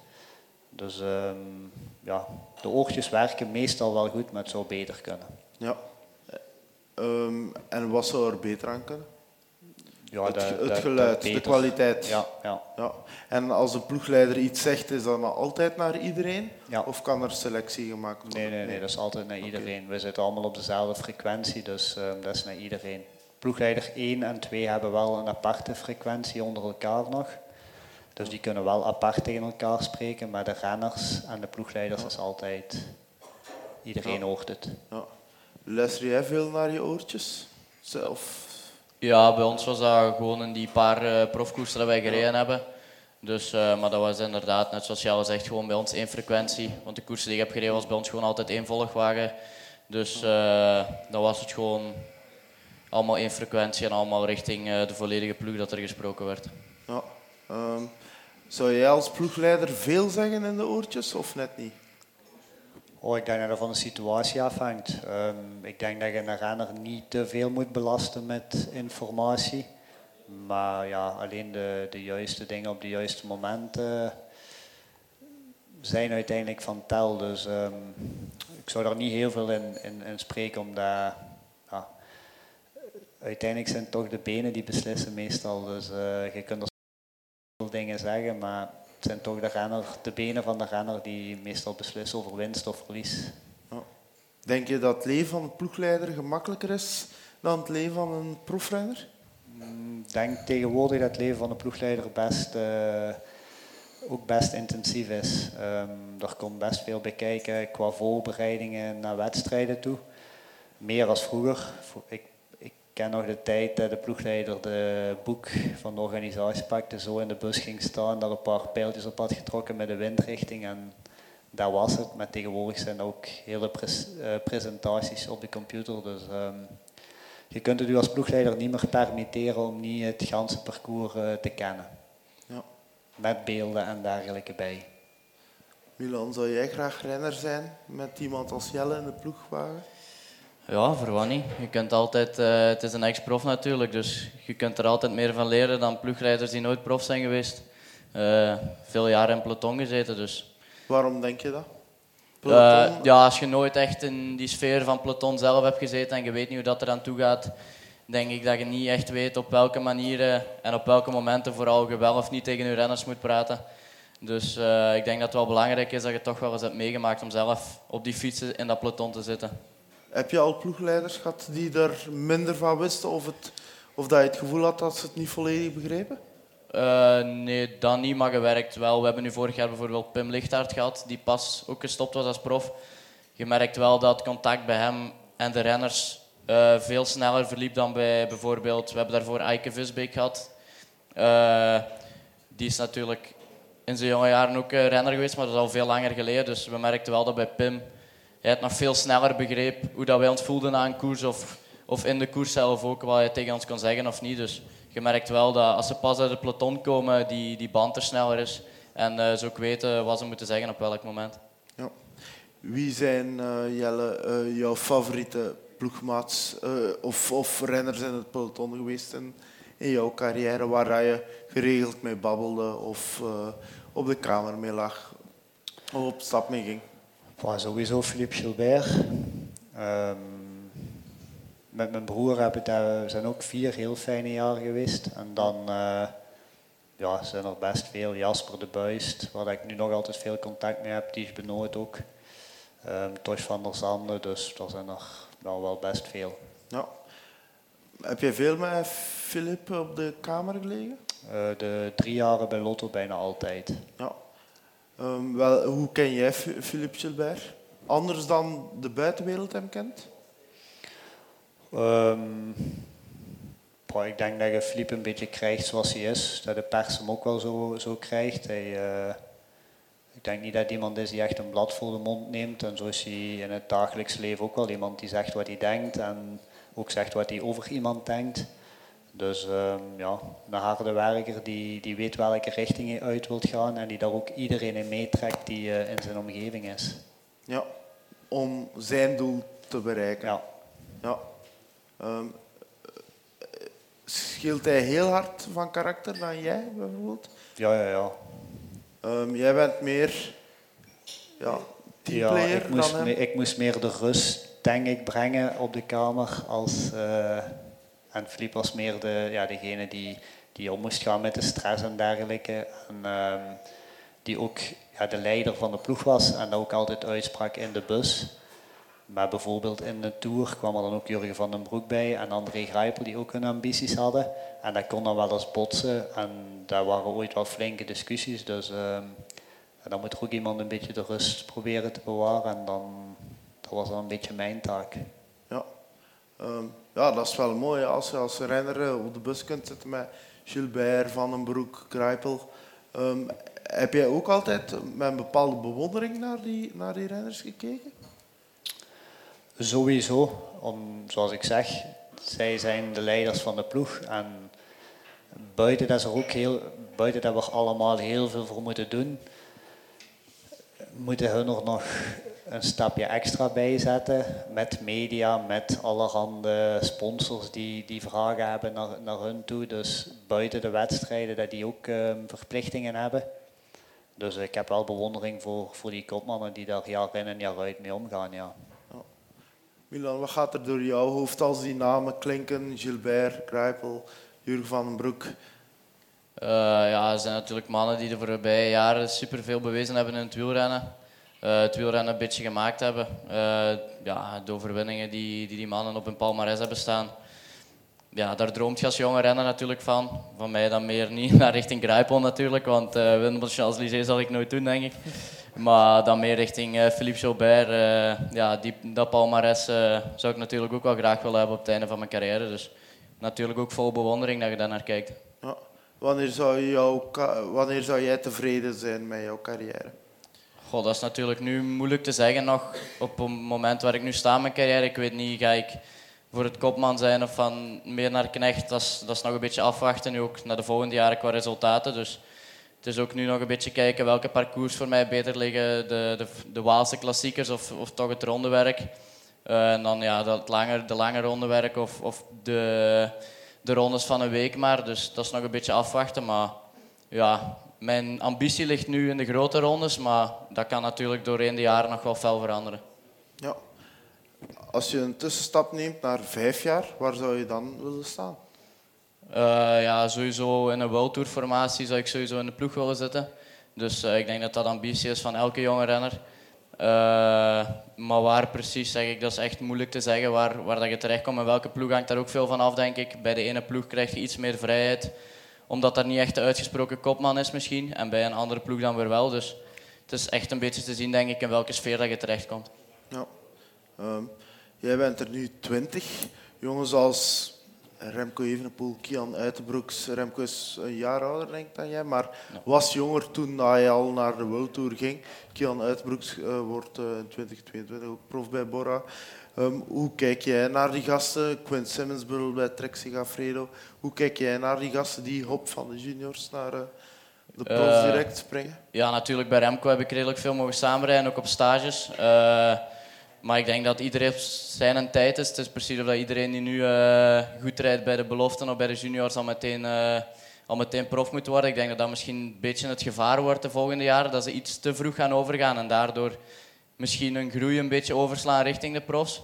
Dus um, ja, de oortjes werken meestal wel goed, maar het zou beter kunnen. Ja. Um, en wat zou er beter aan kunnen? Ja, het, de, het geluid, de, de kwaliteit. Ja, ja. ja. En als een ploegleider iets zegt, is dat dan altijd naar iedereen? Ja. Of kan er selectie gemaakt worden? Nee, nee, nee, dat is altijd naar iedereen. Okay. We zitten allemaal op dezelfde frequentie, dus um, dat is naar iedereen. Ploegleider 1 en 2 hebben wel een aparte frequentie onder elkaar nog. Dus die kunnen wel apart tegen elkaar spreken, maar de renners en de ploegleiders is altijd... Iedereen hoort het. Ja. Luister jij veel naar je oortjes? Zelf. Ja, bij ons was dat gewoon in die paar uh, profkoersen dat wij gereden hebben. Dus, uh, maar dat was inderdaad, net zoals Jelle zegt, gewoon bij ons één frequentie. Want de koersen die ik heb gereden was bij ons gewoon altijd één volgwagen. Dus uh, dan was het gewoon allemaal één frequentie en allemaal richting de volledige ploeg dat er gesproken werd. Ja. Um, zou jij als ploegleider veel zeggen in de oortjes of net niet? Oh, ik denk dat het van de situatie afhangt. Um, ik denk dat je een renner niet te veel moet belasten met informatie. Maar ja, alleen de, de juiste dingen op de juiste momenten zijn uiteindelijk van tel. Dus um, ik zou daar niet heel veel in, in, in spreken, omdat ja, uiteindelijk zijn het toch de benen die beslissen meestal. Dus uh, je kunt er veel dingen zeggen, maar het zijn toch de, renner, de benen van de renner die meestal beslissen over winst of verlies. Ja. Denk je dat het leven van een ploegleider gemakkelijker is dan het leven van een profrenner? Mm, ik denk tegenwoordig dat het leven van een ploegleider best, uh, ook best intensief is. Um, er komt best veel bij kijken qua voorbereidingen naar wedstrijden toe. Meer als vroeger. Ik ken nog de tijd dat de ploegleider de boek van de organisatie pakte, zo in de bus ging staan, daar een paar pijltjes op had getrokken met de windrichting en dat was het. Maar tegenwoordig zijn ook hele eh, presentaties op de computer. Dus um, je kunt het u als ploegleider niet meer permitteren om niet het ganse parcours uh, te kennen. Ja. Met beelden en dergelijke bij. Milan, zou jij graag renner zijn met iemand als Jelle in de ploegwagen? Ja, voor wat niet. Je kunt altijd, uh, het is een ex-prof natuurlijk, dus je kunt er altijd meer van leren dan ploegrijders die nooit prof zijn geweest. Uh, veel jaren in peloton gezeten, dus. Waarom denk je dat? Uh, ja, als je nooit echt in die sfeer van peloton zelf hebt gezeten en je weet niet hoe dat er aan toe gaat, denk ik dat je niet echt weet op welke manieren en op welke momenten vooral je wel of niet tegen je renners moet praten. Dus ik denk dat het wel belangrijk is dat je toch wel eens hebt meegemaakt om zelf op die fietsen in dat peloton te zitten. Heb je al ploegleiders gehad die er minder van wisten of, het, of dat je het gevoel had dat ze het niet volledig begrepen? Uh, nee, dat niet, maar gewerkt wel. We hebben nu vorig jaar bijvoorbeeld Pim Lichtaert gehad, die pas ook gestopt was als prof. Je merkt wel dat contact bij hem en de renners uh, veel sneller verliep dan bij bijvoorbeeld... We hebben daarvoor Eike Visbeek gehad. Uh, die is natuurlijk in zijn jonge jaren ook renner geweest, maar dat is al veel langer geleden. Dus we merkten wel dat bij Pim hij het nog veel sneller begreep hoe dat wij ons voelden na een koers of, of in de koers zelf ook, wat hij tegen ons kon zeggen of niet. Dus je merkt wel dat als ze pas uit het peloton komen, die, die band er sneller is. En uh, ze ook weten wat ze moeten zeggen op welk moment. Ja. Wie zijn, uh, Jelle, uh, jouw favoriete ploegmaats of, of renners in het peloton geweest in, in jouw carrière waar je geregeld mee babbelde of op de kamer mee lag of op stap mee ging? Well, sowieso Philippe Gilbert. Um, met mijn broer heb ik daar, zijn ook vier heel fijne jaren geweest. En dan uh, ja, zijn er best veel. Jasper de Buist, waar ik nu nog altijd veel contact mee heb, die is benoemd ook. Um, Tosh van der Zande, dus er zijn er wel, wel best veel. Ja. Heb je veel met Philippe op de kamer gelegen? Uh, de drie jaren bij Lotto bijna altijd. Ja. Um, wel, hoe ken jij Philippe Gilbert? Anders dan de buitenwereld hem kent? Um, ik denk dat je Philippe een beetje krijgt zoals hij is. Dat de pers hem ook wel zo, zo krijgt. Hij, uh, ik denk niet dat iemand is die echt een blad voor de mond neemt. En zo is hij in het dagelijks leven ook wel iemand die zegt wat hij denkt. En ook zegt wat hij over iemand denkt. Dus um, ja, een harde werker die, die weet welke richting hij uit wilt gaan en die daar ook iedereen in meetrekt die uh, in zijn omgeving is. Ja, om zijn doel te bereiken. Ja. ja. Um, scheelt hij heel hard van karakter dan jij bijvoorbeeld? Ja, ja, ja. Um, jij bent meer ja, teamplayer ja, ik moest, dan hem? ik moest meer de rust, denk ik, brengen op de kamer als... Uh, en Filip was meer de, ja, degene die, die om moest gaan met de stress en dergelijke. En um, die ook ja, de leider van de ploeg was en ook altijd uitsprak in de bus. Maar bijvoorbeeld in de Tour kwam er dan ook Jurgen van den Broek bij en André Grijpel die ook hun ambities hadden. En dat kon dan wel eens botsen en daar waren ooit wel flinke discussies. Dus um, dan moet er ook iemand een beetje de rust proberen te bewaren en dan, dat was dan een beetje mijn taak. Ja. Um, ja, dat is wel mooi als je als renner op de bus kunt zitten met Gilbert, Van den Broek, Kruipel. Ehm, heb jij ook altijd met een bepaalde bewondering naar die, naar die renners gekeken? Sowieso, om, zoals ik zeg, zij zijn de leiders van de ploeg. En buiten dat, er ook heel, buiten dat we allemaal heel veel voor moeten doen, moeten hun er nog een stapje extra bijzetten met media, met allerhande sponsors die, die vragen hebben naar, naar hun toe. Dus buiten de wedstrijden dat die ook um, verplichtingen hebben. Dus ik heb wel bewondering voor, voor die kopmannen die daar jaar in en jaar uit mee omgaan. Ja. Milan, wat gaat er door jouw hoofd als die namen klinken? Gilbert, Kruipel, Jurgen van den Broek. Uh, ja, er zijn natuurlijk mannen die de voorbije jaren superveel bewezen hebben in het wielrennen. Uh, het wielrennen een beetje gemaakt hebben. Uh, ja, de overwinningen die, die die mannen op hun palmarès hebben staan. Ja, daar droomt je als jonge renner natuurlijk van. Van mij dan meer niet naar richting Grijpel natuurlijk, want uh, winnen Champs-Élysées zal ik nooit doen, denk ik. Maar dan meer richting Philippe Joubert. Ja, die, dat palmarès zou ik natuurlijk ook wel graag willen hebben op het einde van mijn carrière. Dus natuurlijk ook vol bewondering dat je daar naar kijkt. Ja. Wanneer, zou wanneer zou jij tevreden zijn met jouw carrière? Goh, dat is natuurlijk nu moeilijk te zeggen nog. Op het moment waar ik nu sta in mijn carrière, ik weet niet, ga ik voor het kopman zijn of van meer naar knecht. Dat is, dat is nog een beetje afwachten, nu ook naar de volgende jaren qua resultaten. Dus het is ook nu nog een beetje kijken welke parcours voor mij beter liggen. De, de, de Waalse klassiekers of, of toch het rondewerk. Uh, en dan ja, dat langer, de lange rondewerk of, of de, de rondes van een week maar. Dus dat is nog een beetje afwachten. Maar ja, mijn ambitie ligt nu in de grote rondes. Maar dat kan natuurlijk doorheen de jaren nog wel fel veranderen. Ja. Als je een tussenstap neemt naar vijf jaar, waar zou je dan willen staan? Uh, ja, sowieso in een World Tour formatie zou ik sowieso in de ploeg willen zitten. Dus uh, ik denk dat dat ambitie is van elke jonge renner. Uh, maar waar precies, zeg ik, dat is echt moeilijk te zeggen waar, waar dat je terechtkomt. En welke ploeg hangt daar ook veel van af, denk ik. Bij de ene ploeg krijg je iets meer vrijheid, omdat er niet echt de uitgesproken kopman is misschien. En bij een andere ploeg dan weer wel. Dus het is echt een beetje te zien, denk ik, in welke sfeer dat je terechtkomt. Ja. Um, jij bent er nu twintig. Jongens als Remco Evenepoel, Kian Uitenbroeks. Remco is een jaar ouder, denk ik, dan jij, maar was jonger toen hij al naar de World Tour ging. Kian Uitenbroeks uh, wordt uh, in 2022 ook prof bij Bora. Um, hoe kijk jij naar die gasten? Quinn Simmons bijvoorbeeld bij Trek Segafredo. Hoe kijk jij naar die gasten die hop van de juniors naar uh, de profs direct springen? Ja, natuurlijk. Bij Remco heb ik redelijk veel mogen samenrijden, ook op stages. Maar ik denk dat iedereen zijn een tijd is. Het is precies of dat iedereen die nu uh, goed rijdt bij de beloften of bij de juniors al meteen, uh, al meteen prof moet worden. Ik denk dat dat misschien een beetje het gevaar wordt de volgende jaren. Dat ze iets te vroeg gaan overgaan en daardoor misschien hun groei een beetje overslaan richting de profs.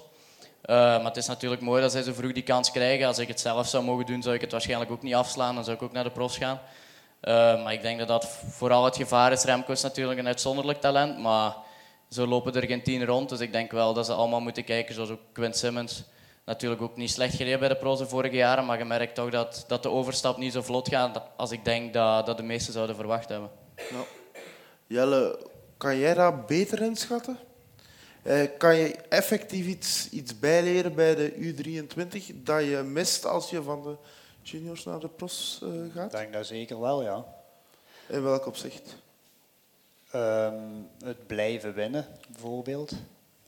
Uh, maar het is natuurlijk mooi dat zij zo vroeg die kans krijgen. Als ik het zelf zou mogen doen, zou ik het waarschijnlijk ook niet afslaan. Dan zou ik ook naar de profs gaan. maar ik denk dat dat vooral het gevaar is. Remco is natuurlijk een uitzonderlijk talent, maar zo lopen er geen tien rond. Dus ik denk wel dat ze allemaal moeten kijken, zoals ook Quint Simmons. Natuurlijk ook niet slecht gereden bij de pro's de vorige jaren, maar je merkt toch dat, dat de overstap niet zo vlot gaat als ik denk dat, dat de meesten zouden verwacht hebben. Jelle, kan jij dat beter inschatten? Eh, kan je effectief iets, iets bijleren bij de U23 dat je mist als je van de juniors naar de pros uh, gaat? Ik denk dat zeker wel, ja. In welk opzicht? Um, het blijven winnen, bijvoorbeeld.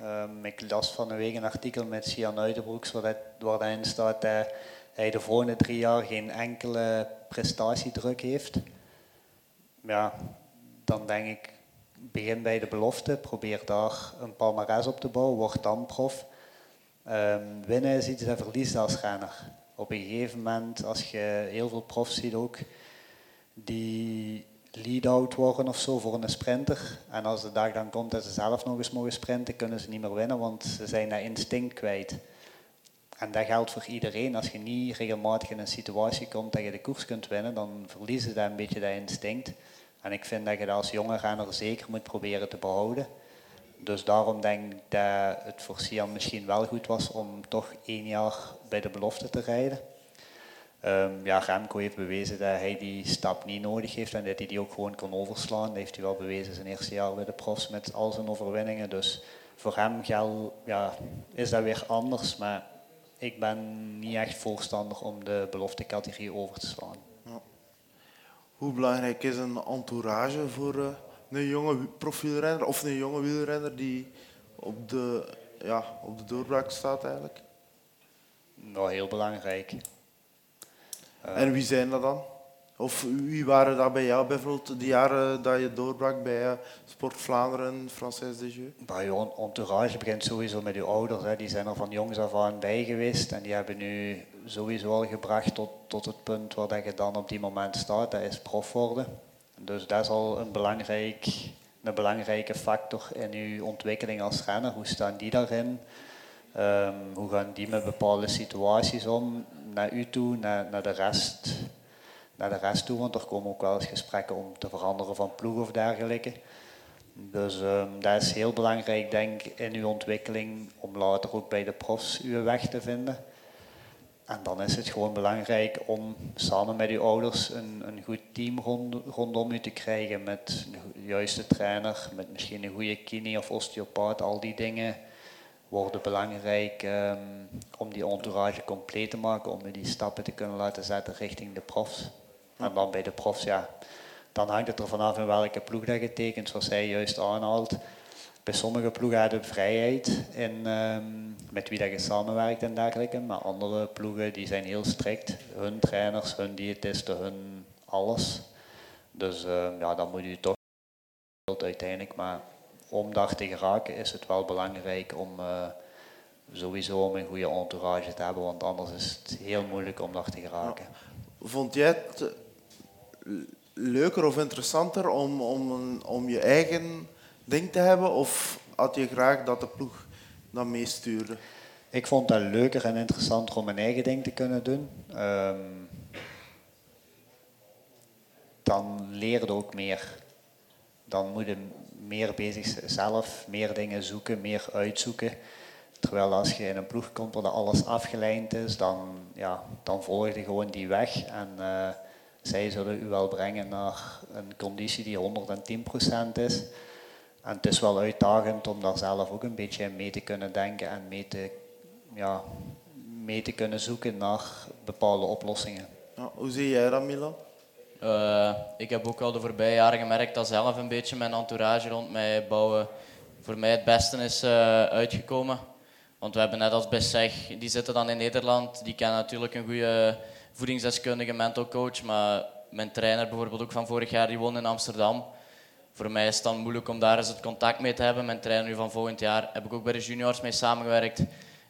Um, ik las van een week een artikel met Sian Uitenbroeks waarin staat dat hij de volgende drie jaar geen enkele prestatiedruk heeft. Ja, dan denk ik, begin bij de belofte, probeer daar een palmarès op te bouwen, word dan prof. Um, winnen is iets dat verliest als renner. Op een gegeven moment, als je heel veel profs ziet ook, die lead-out worden of zo voor een sprinter. En als de dag dan komt dat ze zelf nog eens mogen sprinten, kunnen ze niet meer winnen, want ze zijn dat instinct kwijt. En dat geldt voor iedereen. Als je niet regelmatig in een situatie komt dat je de koers kunt winnen, dan verliezen ze een beetje dat instinct. En ik vind dat je dat als jonge renner zeker moet proberen te behouden. Dus daarom denk ik dat het voor Sian misschien wel goed was om toch één jaar bij de belofte te rijden. Um, ja, Remco heeft bewezen dat hij die stap niet nodig heeft en dat hij die ook gewoon kan overslaan. Dat heeft hij wel bewezen zijn eerste jaar bij de profs met al zijn overwinningen. Dus voor hem gel, ja, is dat weer anders. Maar ik ben niet echt voorstander om de beloftecategorie over te slaan. Hoe belangrijk is een entourage voor uh, een jonge profielrenner of een jonge wielrenner die op de, ja, op de doorbraak staat eigenlijk? Nou, heel belangrijk. en wie zijn dat dan? Of wie waren dat bij jou bijvoorbeeld de jaren dat je doorbrak bij uh, Sport Vlaanderen, Française de Jeu? Bij je entourage begint sowieso met je ouders. Hè. Die zijn er van jongs af aan bij geweest en die hebben nu sowieso al gebracht tot, tot het punt waar dat je dan op die moment staat. Dat is prof worden. Dus dat is al een, belangrijk, een belangrijke factor in je ontwikkeling als renner. Hoe staan die daarin? Um, hoe gaan die met bepaalde situaties om naar u toe, naar, naar de rest? naar de rest toe, want er komen ook wel eens gesprekken om te veranderen van ploeg of dergelijke. Dus um, dat is heel belangrijk, denk ik, in uw ontwikkeling om later ook bij de profs uw weg te vinden. En dan is het gewoon belangrijk om samen met uw ouders een, een goed team rond, rondom u te krijgen met een juiste trainer, met misschien een goede kine of osteopaat, al die dingen worden belangrijk um, om die entourage compleet te maken, om die stappen te kunnen laten zetten richting de profs. En dan bij de profs, ja, dan hangt het er vanaf in welke ploeg dat je tekent, zoals hij juist aanhaalt. Bij sommige ploegen hebben je vrijheid in um, met wie dat je samenwerkt en dergelijke. Maar andere ploegen die zijn heel strikt. Hun trainers, hun diëtisten, hun alles. Dus uh, ja, dan moet je toch uiteindelijk. Maar om daar te geraken is het wel belangrijk om uh, sowieso een goede entourage te hebben. Want anders is het heel moeilijk om daar te geraken. Vond jij het leuker of interessanter om, om, om je eigen ding te hebben? Of had je graag dat de ploeg dat meestuurde? Ik vond het leuker en interessanter om mijn eigen ding te kunnen doen. Um, dan leerde ook meer. Dan moet je meer bezig zelf, meer dingen zoeken, meer uitzoeken. Terwijl als je in een ploeg komt waar alles afgeleid is, dan, ja, dan volg je gewoon die weg. En uh, zij zullen u wel brengen naar een conditie die 110% is. En het is wel uitdagend om daar zelf ook een beetje mee te kunnen denken en mee te, ja, mee te kunnen zoeken naar bepaalde oplossingen. Ja, hoe zie jij dat, Milan? Uh, ik heb ook al de voorbije jaren gemerkt dat zelf een beetje mijn entourage rond mij bouwen voor mij het beste is uh, uitgekomen. Want we hebben net als Besseg, die zitten dan in Nederland, die kennen natuurlijk een goede voedingsdeskundige mental coach, maar mijn trainer bijvoorbeeld ook van vorig jaar, die woont in Amsterdam. Voor mij is het dan moeilijk om daar eens het contact mee te hebben. Mijn trainer nu van volgend jaar heb ik ook bij de juniors mee samengewerkt.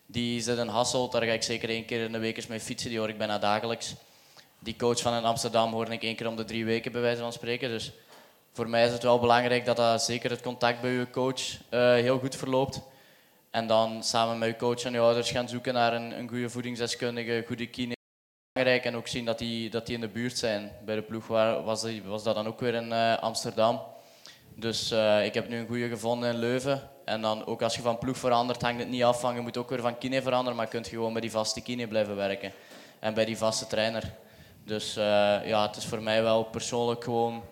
Die zit in Hasselt, daar ga ik zeker één keer in de week eens mee fietsen, die hoor ik bijna dagelijks. Die coach van in Amsterdam hoor ik één keer om de drie weken bij wijze van spreken. Dus voor mij is het wel belangrijk dat, dat zeker het contact bij uw coach uh, heel goed verloopt. En dan samen met je coach en je ouders gaan zoeken naar een, een goede voedingsdeskundige, goede kine. Belangrijk en ook zien dat die, dat die in de buurt zijn. Bij de ploeg was, die, was dat dan ook weer in uh, Amsterdam. Dus uh, ik heb nu een goede gevonden in Leuven. En dan ook als je van ploeg verandert, hangt het niet af van je moet ook weer van kine veranderen, maar je kunt gewoon bij die vaste kine blijven werken. En bij die vaste trainer. Dus uh, ja, het is voor mij wel persoonlijk gewoon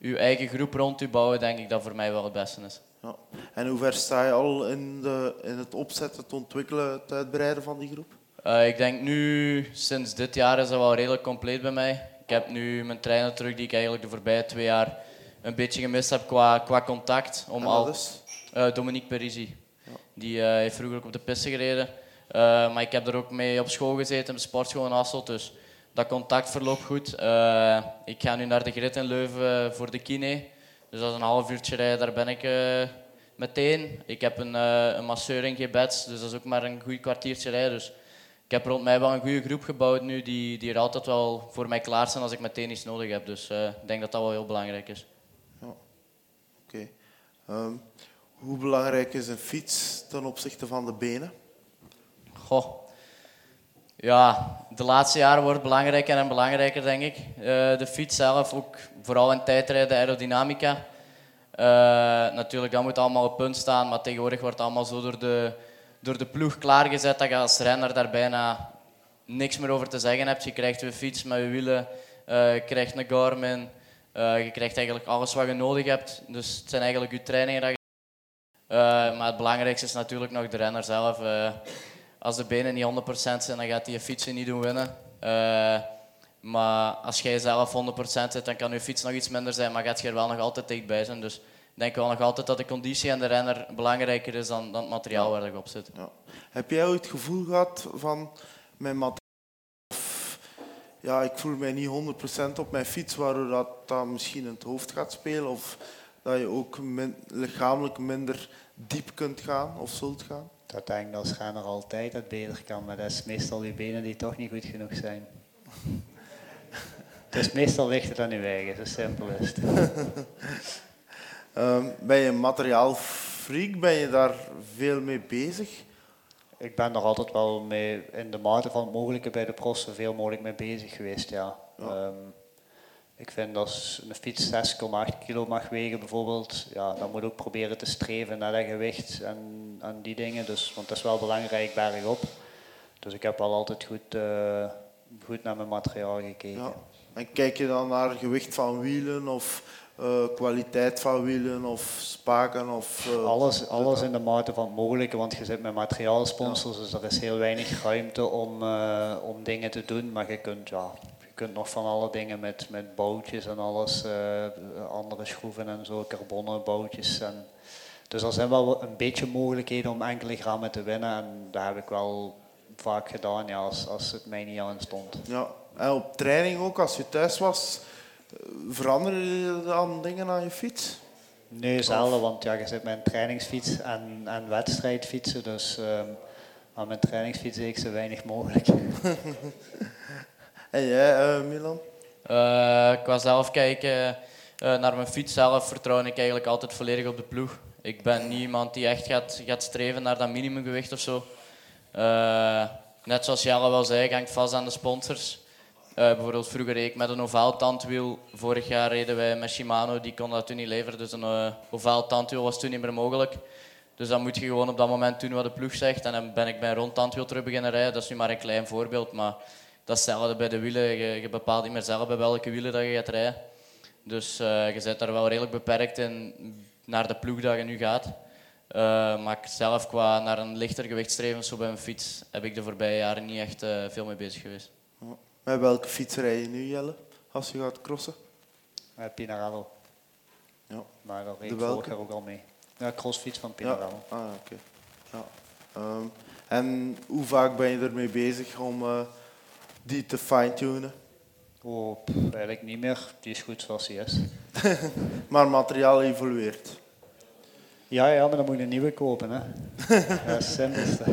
uw eigen groep rond u bouwen, denk ik dat voor mij wel het beste is. Ja. En hoe ver sta je al in, de, in het opzetten, het ontwikkelen, het uitbreiden van die groep? Uh, ik denk nu, sinds dit jaar is dat wel redelijk compleet bij mij. Ik heb nu mijn trainer terug, die ik eigenlijk de voorbije twee jaar een beetje gemist heb qua, qua contact. Om al, uh, Dominique Parisi. Ja. Die uh, heeft vroeger ook op de piste gereden. maar ik heb er ook mee op school gezeten, op de sportschool in Hasselt. Dus dat contact verloopt goed. ik ga nu naar de grid in Leuven voor de kine. Dus dat is een half uurtje rijden, daar ben ik meteen. Ik heb een, een masseur in Gebets, dus dat is ook maar een goed kwartiertje rijden. Dus ik heb rond mij wel een goede groep gebouwd nu, die, die er altijd wel voor mij klaar zijn als ik meteen iets nodig heb. Dus uh, ik denk dat dat wel heel belangrijk is. Oké. Um, hoe belangrijk is een fiets ten opzichte van de benen? Goh. Ja, de laatste jaren wordt belangrijker en belangrijker, denk ik. Uh, de fiets zelf, ook vooral in tijdrijden, aerodynamica. Uh, natuurlijk, dat moet allemaal op punt staan, maar tegenwoordig wordt allemaal zo door de, door de ploeg klaargezet dat je als renner daar bijna niks meer over te zeggen hebt. Je krijgt je fiets met je wielen, uh, je krijgt een Garmin, je krijgt eigenlijk alles wat je nodig hebt. Dus het zijn eigenlijk je trainingen dat je... maar het belangrijkste is natuurlijk nog de renner zelf als de benen niet 100% zijn, dan gaat hij je fietsen niet doen winnen. Eh, maar als jij zelf 100% zit, dan kan je fiets nog iets minder zijn, maar gaat je er wel nog altijd dichtbij zijn. Dus ik denk wel nog altijd dat de conditie en de renner belangrijker is dan, dan het materiaal waar je op zit. Ja. Heb jij ooit het gevoel gehad van mijn materiaal? Ja, ik voel mij niet 100% op mijn fiets, waardoor dat, dat misschien in het hoofd gaat spelen? Of dat je ook min- lichamelijk minder diep kunt gaan of zult gaan? Dat denk ik als renner altijd het beter kan, maar dat is meestal die benen die toch niet goed genoeg zijn. Dus meestal ligt het aan je eigen, zo simpel is het. Ehm, ben je een materiaalfreak? Ben je daar veel mee bezig? Ik ben er altijd wel mee, in de mate van het mogelijke bij de pros, zoveel mogelijk mee bezig geweest, ja. Ja. Ehm, ik vind als een fiets 6,8 kilo mag wegen bijvoorbeeld, ja, dan moet ook proberen te streven naar dat gewicht en, en die dingen. Dus, want dat is wel belangrijk bergop. Dus ik heb wel altijd goed, eh, goed naar mijn materiaal gekeken. Ja. En kijk je dan naar gewicht van wielen of eh, kwaliteit van wielen of spaken? Of, eh, Alles, alles in de mate van het mogelijke, want je zit met materiaalsponsors, dus er is heel weinig ruimte om, eh, om dingen te doen. Maar je kunt, ja, je kunt nog van alle dingen met, met boutjes en alles, andere schroeven en zo, carbonnen boutjes. En, dus er zijn wel een beetje mogelijkheden om enkele grammen te winnen en dat heb ik wel vaak gedaan ja, als, als het mij niet aan stond. Ja. En op training ook, als je thuis was, veranderde je dan dingen aan je fiets? Nee, zelden, want ja, je zit met een trainingsfiets en, en wedstrijdfietsen, dus ehm aan mijn trainingsfiets deed ik zo weinig mogelijk. En jij, eh, Milan? Eh, qua zelf kijken eh, naar mijn fiets zelf vertrouw ik eigenlijk altijd volledig op de ploeg. Ik ben niet iemand die echt gaat, gaat streven naar dat minimumgewicht of zo. Eh, net zoals Jelle wel zei, ik hang vast aan de sponsors. Eh, bijvoorbeeld vroeger reed ik met een ovaal tandwiel. Vorig jaar reden wij met Shimano, die kon dat toen niet leveren. Dus een eh, ovaal tandwiel was toen niet meer mogelijk. Dus dan moet je gewoon op dat moment doen wat de ploeg zegt. En dan ben ik bij een rond tandwiel terug beginnen rijden. Dat is nu maar een klein voorbeeld, maar dat is bij de wielen. Je, je bepaalt niet meer zelf bij welke wielen dat je gaat rijden. Dus eh, je bent daar wel redelijk beperkt in naar de ploeg dat je nu gaat. Maar zelf qua naar een lichter gewicht streven, zo bij mijn fiets, heb ik de voorbije jaren niet echt veel mee bezig geweest. Met welke fiets rij je nu, Jelle, als je gaat crossen? Uh, Pinarello. Ja. Maar daar reed ik vorig jaar ook al mee. Ja, crossfiets van Ja. Pinarello. Ah, oké. Ja. Ehm, en hoe vaak ben je ermee bezig om eh, die te fine-tunen? Oh, pff, eigenlijk niet meer. Die is goed zoals die is. Maar materiaal evolueert. Ja, ja, maar dan moet je een nieuwe kopen. Hè. dat is het simpelste.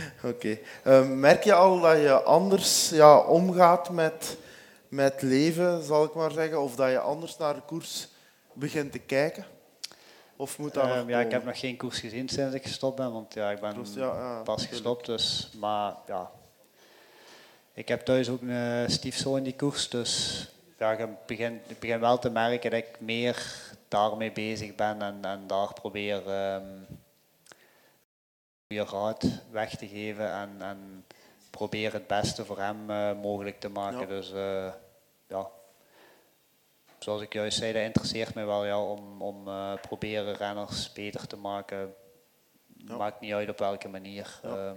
Oké. Ehm, merk je al dat je anders ja, omgaat met, met leven, zal ik maar zeggen? Of dat je anders naar de koers begint te kijken? Of moet dat Ehm, ja, ik heb nog geen koers gezien sinds ik gestopt ben, want ja, ik ben ja, ja, pas gestopt. Dus, maar ja, ik heb thuis ook een eh, stiefzoon die koers, dus ja, ik begin, ik begin wel te merken dat ik meer daarmee bezig ben en, en daar probeer ehm goede raad weg te geven en, en probeer het beste voor hem eh, mogelijk te maken. Ja. Dus eh, ja, zoals ik juist zei, dat interesseert mij wel ja, om, om eh, proberen renners beter te maken. Ja. Maakt niet uit op welke manier. Ja. Ja.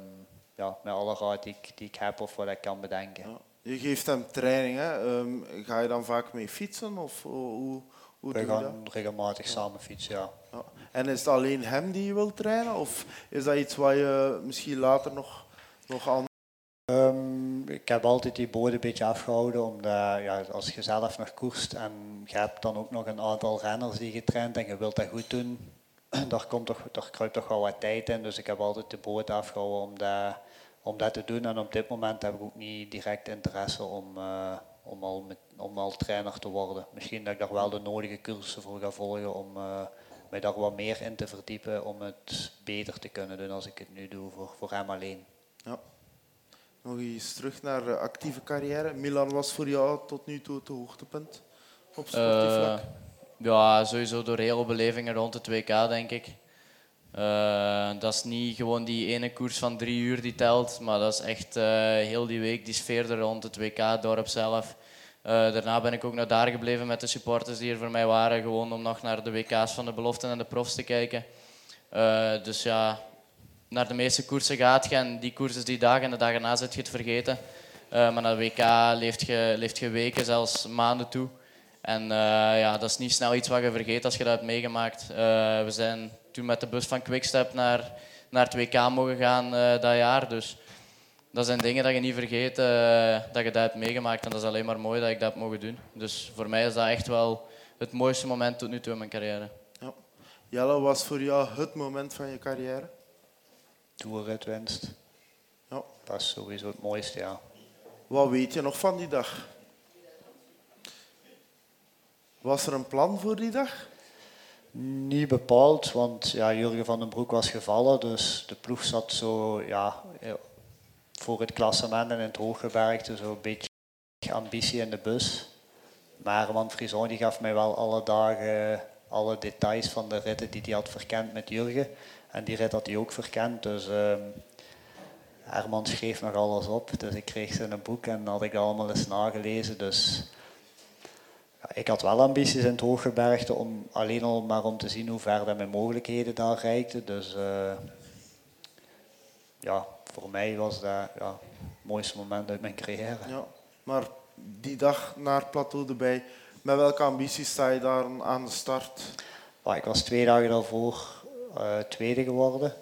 ja, met alle raad die ik, die ik heb of wat ik kan bedenken. Ja. Je geeft hem training, hè? Ehm, ga je dan vaak mee fietsen? Of hoe, hoe, We dat? gaan regelmatig samen fietsen, ja. Ja. En is het alleen hem die je wilt trainen? Of is dat iets wat je misschien later nog, nog aan... Ehm, ik heb altijd die boot een beetje afgehouden, omdat ja, als je zelf nog koerst en je hebt dan ook nog een aantal renners die je traint en je wilt dat goed doen, daar, komt toch, daar kruipt toch wel wat tijd in. Dus ik heb altijd de boot afgehouden om dat, om dat te doen. En op dit moment heb ik ook niet direct interesse om, eh, om, al, met, om al trainer te worden. Misschien dat ik daar wel de nodige cursussen voor ga volgen om eh, mij daar wat meer in te verdiepen om het beter te kunnen doen als ik het nu doe voor, voor hem alleen. Ja. Nog eens terug naar de actieve carrière. Milan was voor jou tot nu toe het hoogtepunt op sportief Eh, vlak. ja, sowieso door heel belevingen rond het WK, denk ik. Eh, dat is niet gewoon die ene koers van drie uur die telt, maar dat is echt eh, heel die week die sfeer er rond het WK, dorp zelf. Eh, daarna ben ik ook naar daar gebleven met de supporters die er voor mij waren, gewoon om nog naar de WK's van de beloften en de profs te kijken. Dus ja, naar de meeste koersen gaat je en die koers is die dag en de dag erna zit je het vergeten. Maar naar de WK leeft je, leeft je weken, zelfs maanden toe. En ja, dat is niet snel iets wat je vergeet als je dat hebt meegemaakt. We zijn toen met de bus van Quickstep naar, naar het WK mogen gaan dat jaar. Dus dat zijn dingen dat je niet vergeet dat je dat hebt meegemaakt. En dat is alleen maar mooi dat ik dat heb mogen doen. Dus voor mij is dat echt wel het mooiste moment tot nu toe in mijn carrière. Ja. Jelle, was voor jou het moment van je carrière? Toerritwinst. Ja. Dat is sowieso het mooiste, ja. Wat weet je nog van die dag? Was er een plan voor die dag? Niet bepaald, want ja, Jurgen van den Broek was gevallen, dus de ploeg zat zo ja, voor het klassement en in het hooggebergte zo een beetje ambitie in de bus. Maar Man Frison die gaf mij wel alle dagen alle details van de ritten die hij had verkend met Jurgen. En die rit had hij ook verkend, dus uh, Herman schreef nog alles op. Dus ik kreeg ze een boek en had ik allemaal eens nagelezen. Dus ik had wel ambities in het Hooggebergte om alleen al maar om te zien hoe ver mijn mogelijkheden daar reikten. Dus uh, ja, voor mij was dat ja, het mooiste moment uit mijn carrière. Ja, maar die dag naar plateau erbij, met welke ambities sta je daar aan de start? ik was twee dagen daarvoor uh, tweede geworden.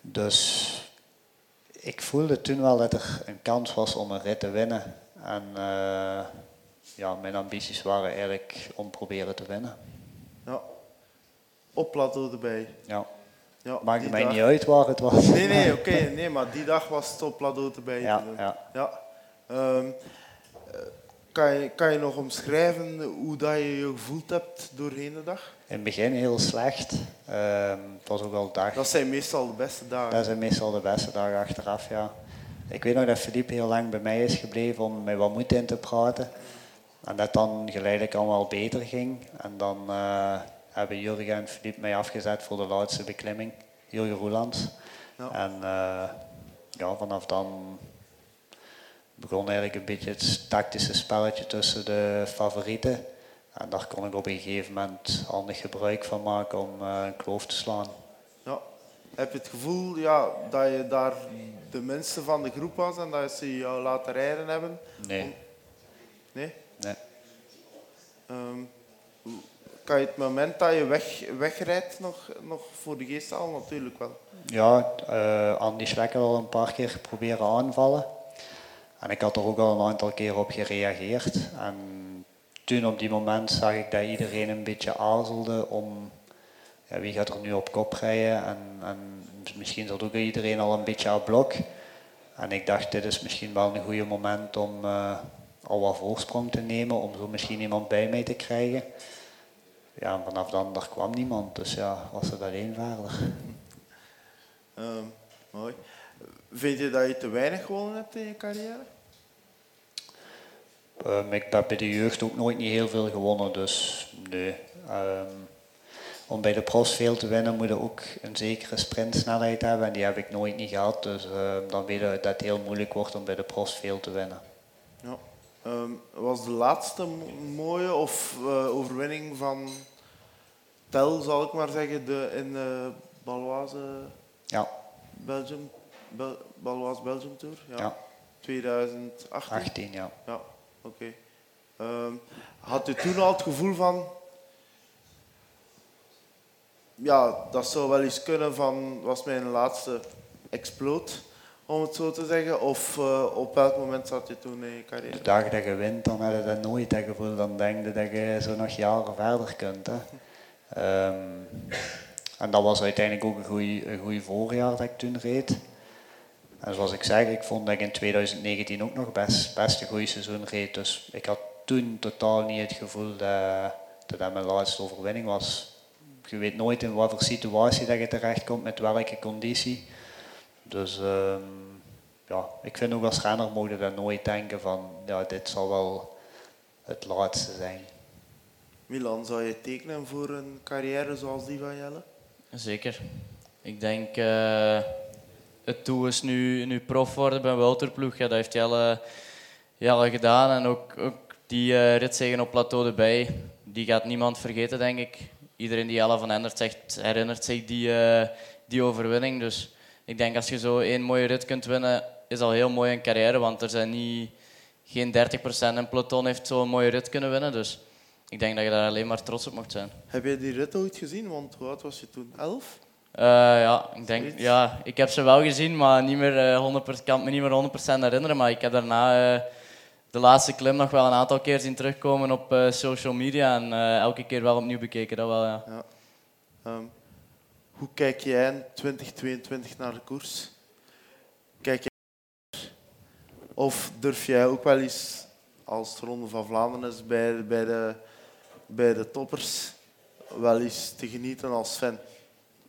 Dus ik voelde toen wel dat er een kans was om een rit te winnen. En uh, ja, mijn ambities waren eigenlijk om proberen te winnen. Ja. Op plateau erbij. Ja. ja Maakt mij niet uit waar het was. Nee, nee, oké. nee, maar die dag was het op plateau erbij. Ja, ja. ja. Um, kan je, kan je nog omschrijven hoe dat je je gevoeld hebt doorheen de dag? In het begin heel slecht. Uh, het was ook wel dag. Dat zijn meestal de beste dagen. Dat zijn meestal de beste dagen achteraf, ja. Ik weet nog dat Philippe heel lang bij mij is gebleven om mij wat moed in te praten. En dat dan geleidelijk allemaal beter ging. En dan uh, hebben Jurgen en Philippe mij afgezet voor de laatste beklimming. Jurgen Roelands. Ja. En uh, ja, vanaf dan begon eigenlijk een beetje het tactische spelletje tussen de favorieten. En daar kon ik op een gegeven moment handig gebruik van maken om uh, een kloof te slaan. Ja. Heb je het gevoel ja, dat je daar de minste van de groep was en dat ze jou laten rijden hebben? Nee. Nee? Nee. Um, kan je het moment dat je weg, wegrijdt nog, nog voor de geest halen? Natuurlijk wel. Ja, uh, Andy Schlekker al een paar keer proberen aanvallen. En ik had er ook al een aantal keer op gereageerd. En toen op die moment zag ik dat iedereen een beetje aarzelde om ja, wie gaat er nu op kop rijden. En, en misschien zat ook iedereen al een beetje aan blok. En ik dacht, dit is misschien wel een goede moment om uh, al wat voorsprong te nemen, om zo misschien iemand bij mij te krijgen. Ja, en vanaf dan daar kwam niemand, dus ja, was het alleen verder. Um, mooi. Vind je dat je te weinig gewonnen hebt in je carrière? Um, ik heb bij de jeugd ook nooit niet heel veel gewonnen, dus nee. Um, om bij de pros veel te winnen moet je ook een zekere sprintsnelheid hebben en die heb ik nooit niet gehad. Dus dan weet je dat het heel moeilijk wordt om bij de pros veel te winnen. Ja. Um, was de laatste mooie of uh, overwinning van Tel, zal ik maar zeggen, de, in de Baloise ja. Belgium, Bel, Baloise Belgium Tour? Ja. ja. 2018? 18, ja. Ja. Oké. Okay. Um, had u toen al het gevoel van, ja, dat zou wel eens kunnen van, was mijn laatste exploot, om het zo te zeggen? Of uh, op welk moment zat je toen in je carrière? De dag dat je wint, dan heb je dat nooit dat gevoel. Dan denk dat je zo nog jaren verder kunt. Hè. Um, en dat was uiteindelijk ook een goed voorjaar dat ik toen reed. En zoals ik zeg, ik vond dat ik in 2019 ook nog best, best een goede seizoen reed. Dus ik had toen totaal niet het gevoel dat dat, mijn laatste overwinning was. Je weet nooit in voor situatie dat je terechtkomt, met welke conditie. Dus um, ja, ik vind ook als renner mogen dat nooit denken van ja, dit zal wel het laatste zijn. Milan, zou je tekenen voor een carrière zoals die van Jelle? Zeker. Ik denk... Uh het doel is nu, nu prof worden bij een Wouterploeg. Ja, dat heeft Jelle, Jelle gedaan. En ook, ook die uh, ritzegen op plateau erbij, die gaat niemand vergeten, denk ik. Iedereen die Jelle van Endert zegt, herinnert zich die, uh, die overwinning. Dus ik denk als je zo één mooie rit kunt winnen, is al heel mooi in carrière. Want er zijn niet, geen 30% in peloton heeft zo'n mooie rit kunnen winnen. Dus ik denk dat je daar alleen maar trots op mocht zijn. Heb jij die rit ooit gezien? Want hoe oud was je toen? Elf? Uh, ja, ik denk, Zoiets? ja, ik heb ze wel gezien, maar niet meer, eh, 100%, ik kan me niet meer 100% herinneren. Maar ik heb daarna eh, de laatste klim nog wel een aantal keer zien terugkomen op eh, social media. En eh, elke keer wel opnieuw bekeken, dat wel, ja. Ehm, hoe kijk jij in 2022 naar de koers? Kijk jij of durf jij ook wel eens, als het Ronde van Vlaanderen is, bij, bij, de, bij de toppers, wel eens te genieten als fan? Of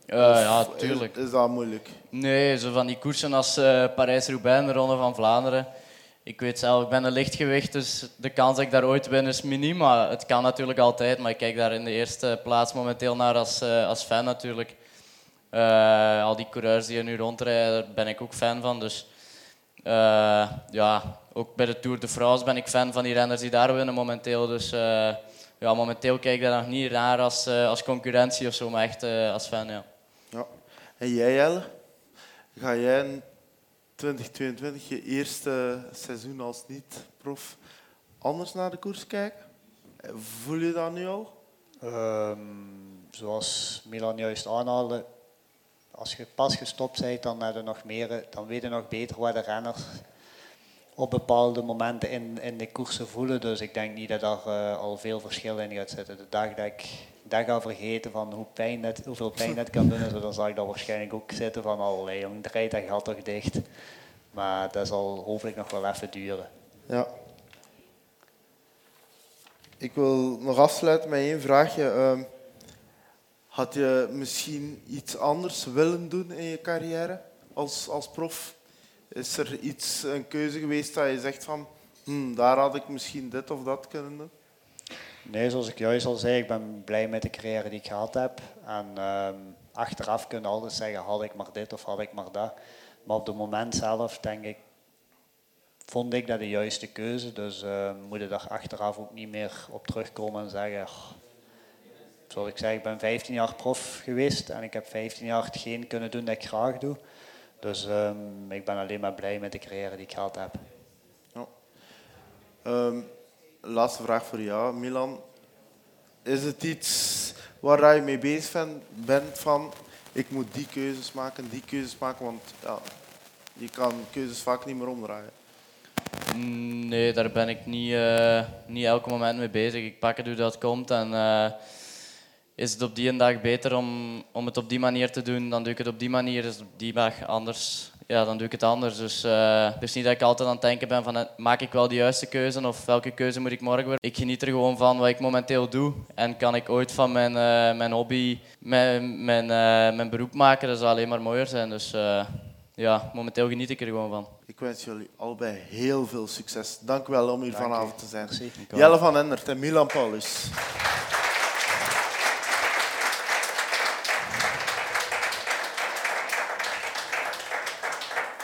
ja, is- tuurlijk. Is, dat moeilijk? Nee, zo van die koersen als eh, Parijs-Roubaix en de Ronde van Vlaanderen. Ik weet zelf, ik ben een lichtgewicht, dus de kans dat ik daar ooit win is miniem. Maar het kan natuurlijk altijd. Maar ik kijk daar in de eerste plaats momenteel naar als, eh, als fan natuurlijk. Eh, al die coureurs die er nu rondrijden, daar ben ik ook fan van. Dus eh, ja, ook bij de Tour de France ben ik fan van die renners die daar winnen momenteel. Dus eh, ja, momenteel kijk ik daar nog niet naar als, eh, als concurrentie of zo, maar echt eh, als fan, ja. Ja. En jij, Jelle? Ga jij in 2022 je eerste seizoen als niet-prof anders naar de koers kijken? Voel je dat nu al? Ehm, zoals Milan juist aanhaalde, als je pas gestopt bent, dan, heb nog meer, dan weet je nog beter wat de renners op bepaalde momenten in, in de koersen voelen. Dus ik denk niet dat daar eh, al veel verschil in gaat zitten. De dag dat ik dat ga vergeten van hoe pijn het, hoeveel pijn het kan doen, dan zal ik daar waarschijnlijk ook zitten van, allee jong, draait dat gat toch dicht. Maar dat zal hopelijk nog wel even duren. Ja. Ik wil nog afsluiten met één vraagje. Ehm, had je misschien iets anders willen doen in je carrière als, als prof? Is er iets, een keuze geweest dat je zegt van, hmm, daar had ik misschien dit of dat kunnen doen? Nee, zoals ik juist al zei, ik ben blij met de carrière die ik gehad heb. En ehm, achteraf kun je altijd zeggen, had ik maar dit of had ik maar dat. Maar op het moment zelf, denk ik, vond ik dat de juiste keuze. Dus ehm, moet je daar achteraf ook niet meer op terugkomen en zeggen... "Oh, Zoals ik zeg, ik ben 15 jaar prof geweest en ik heb 15 jaar hetgeen kunnen doen dat ik graag doe. Dus ehm, ik ben alleen maar blij met de carrière die ik gehad heb. Ehm, laatste vraag voor jou, Milan. Is het iets waar je mee bezig bent van ik moet die keuzes maken, die keuzes maken, want ja, je kan keuzes vaak niet meer omdraaien. Mm, Nee, daar ben ik niet, eh, niet elke moment mee bezig. Ik pak het hoe dat komt en eh, is het op die een dag beter om, om het op die manier te doen, dan doe ik het op die manier. Is het op die dag anders, ja, dan doe ik het anders. Dus eh, het is niet dat ik altijd aan het denken ben van eh, maak ik wel de juiste keuze of welke keuze moet ik morgen worden. Ik geniet er gewoon van wat ik momenteel doe en kan ik ooit van mijn, eh, mijn hobby mijn, mijn, eh, mijn beroep maken, dat zou alleen maar mooier zijn. Dus eh, ja, momenteel geniet ik er gewoon van. Ik wens jullie allebei heel veel succes. Dank u wel om hier Dank vanavond te zijn. Jelle van Endert en Milan Paulus.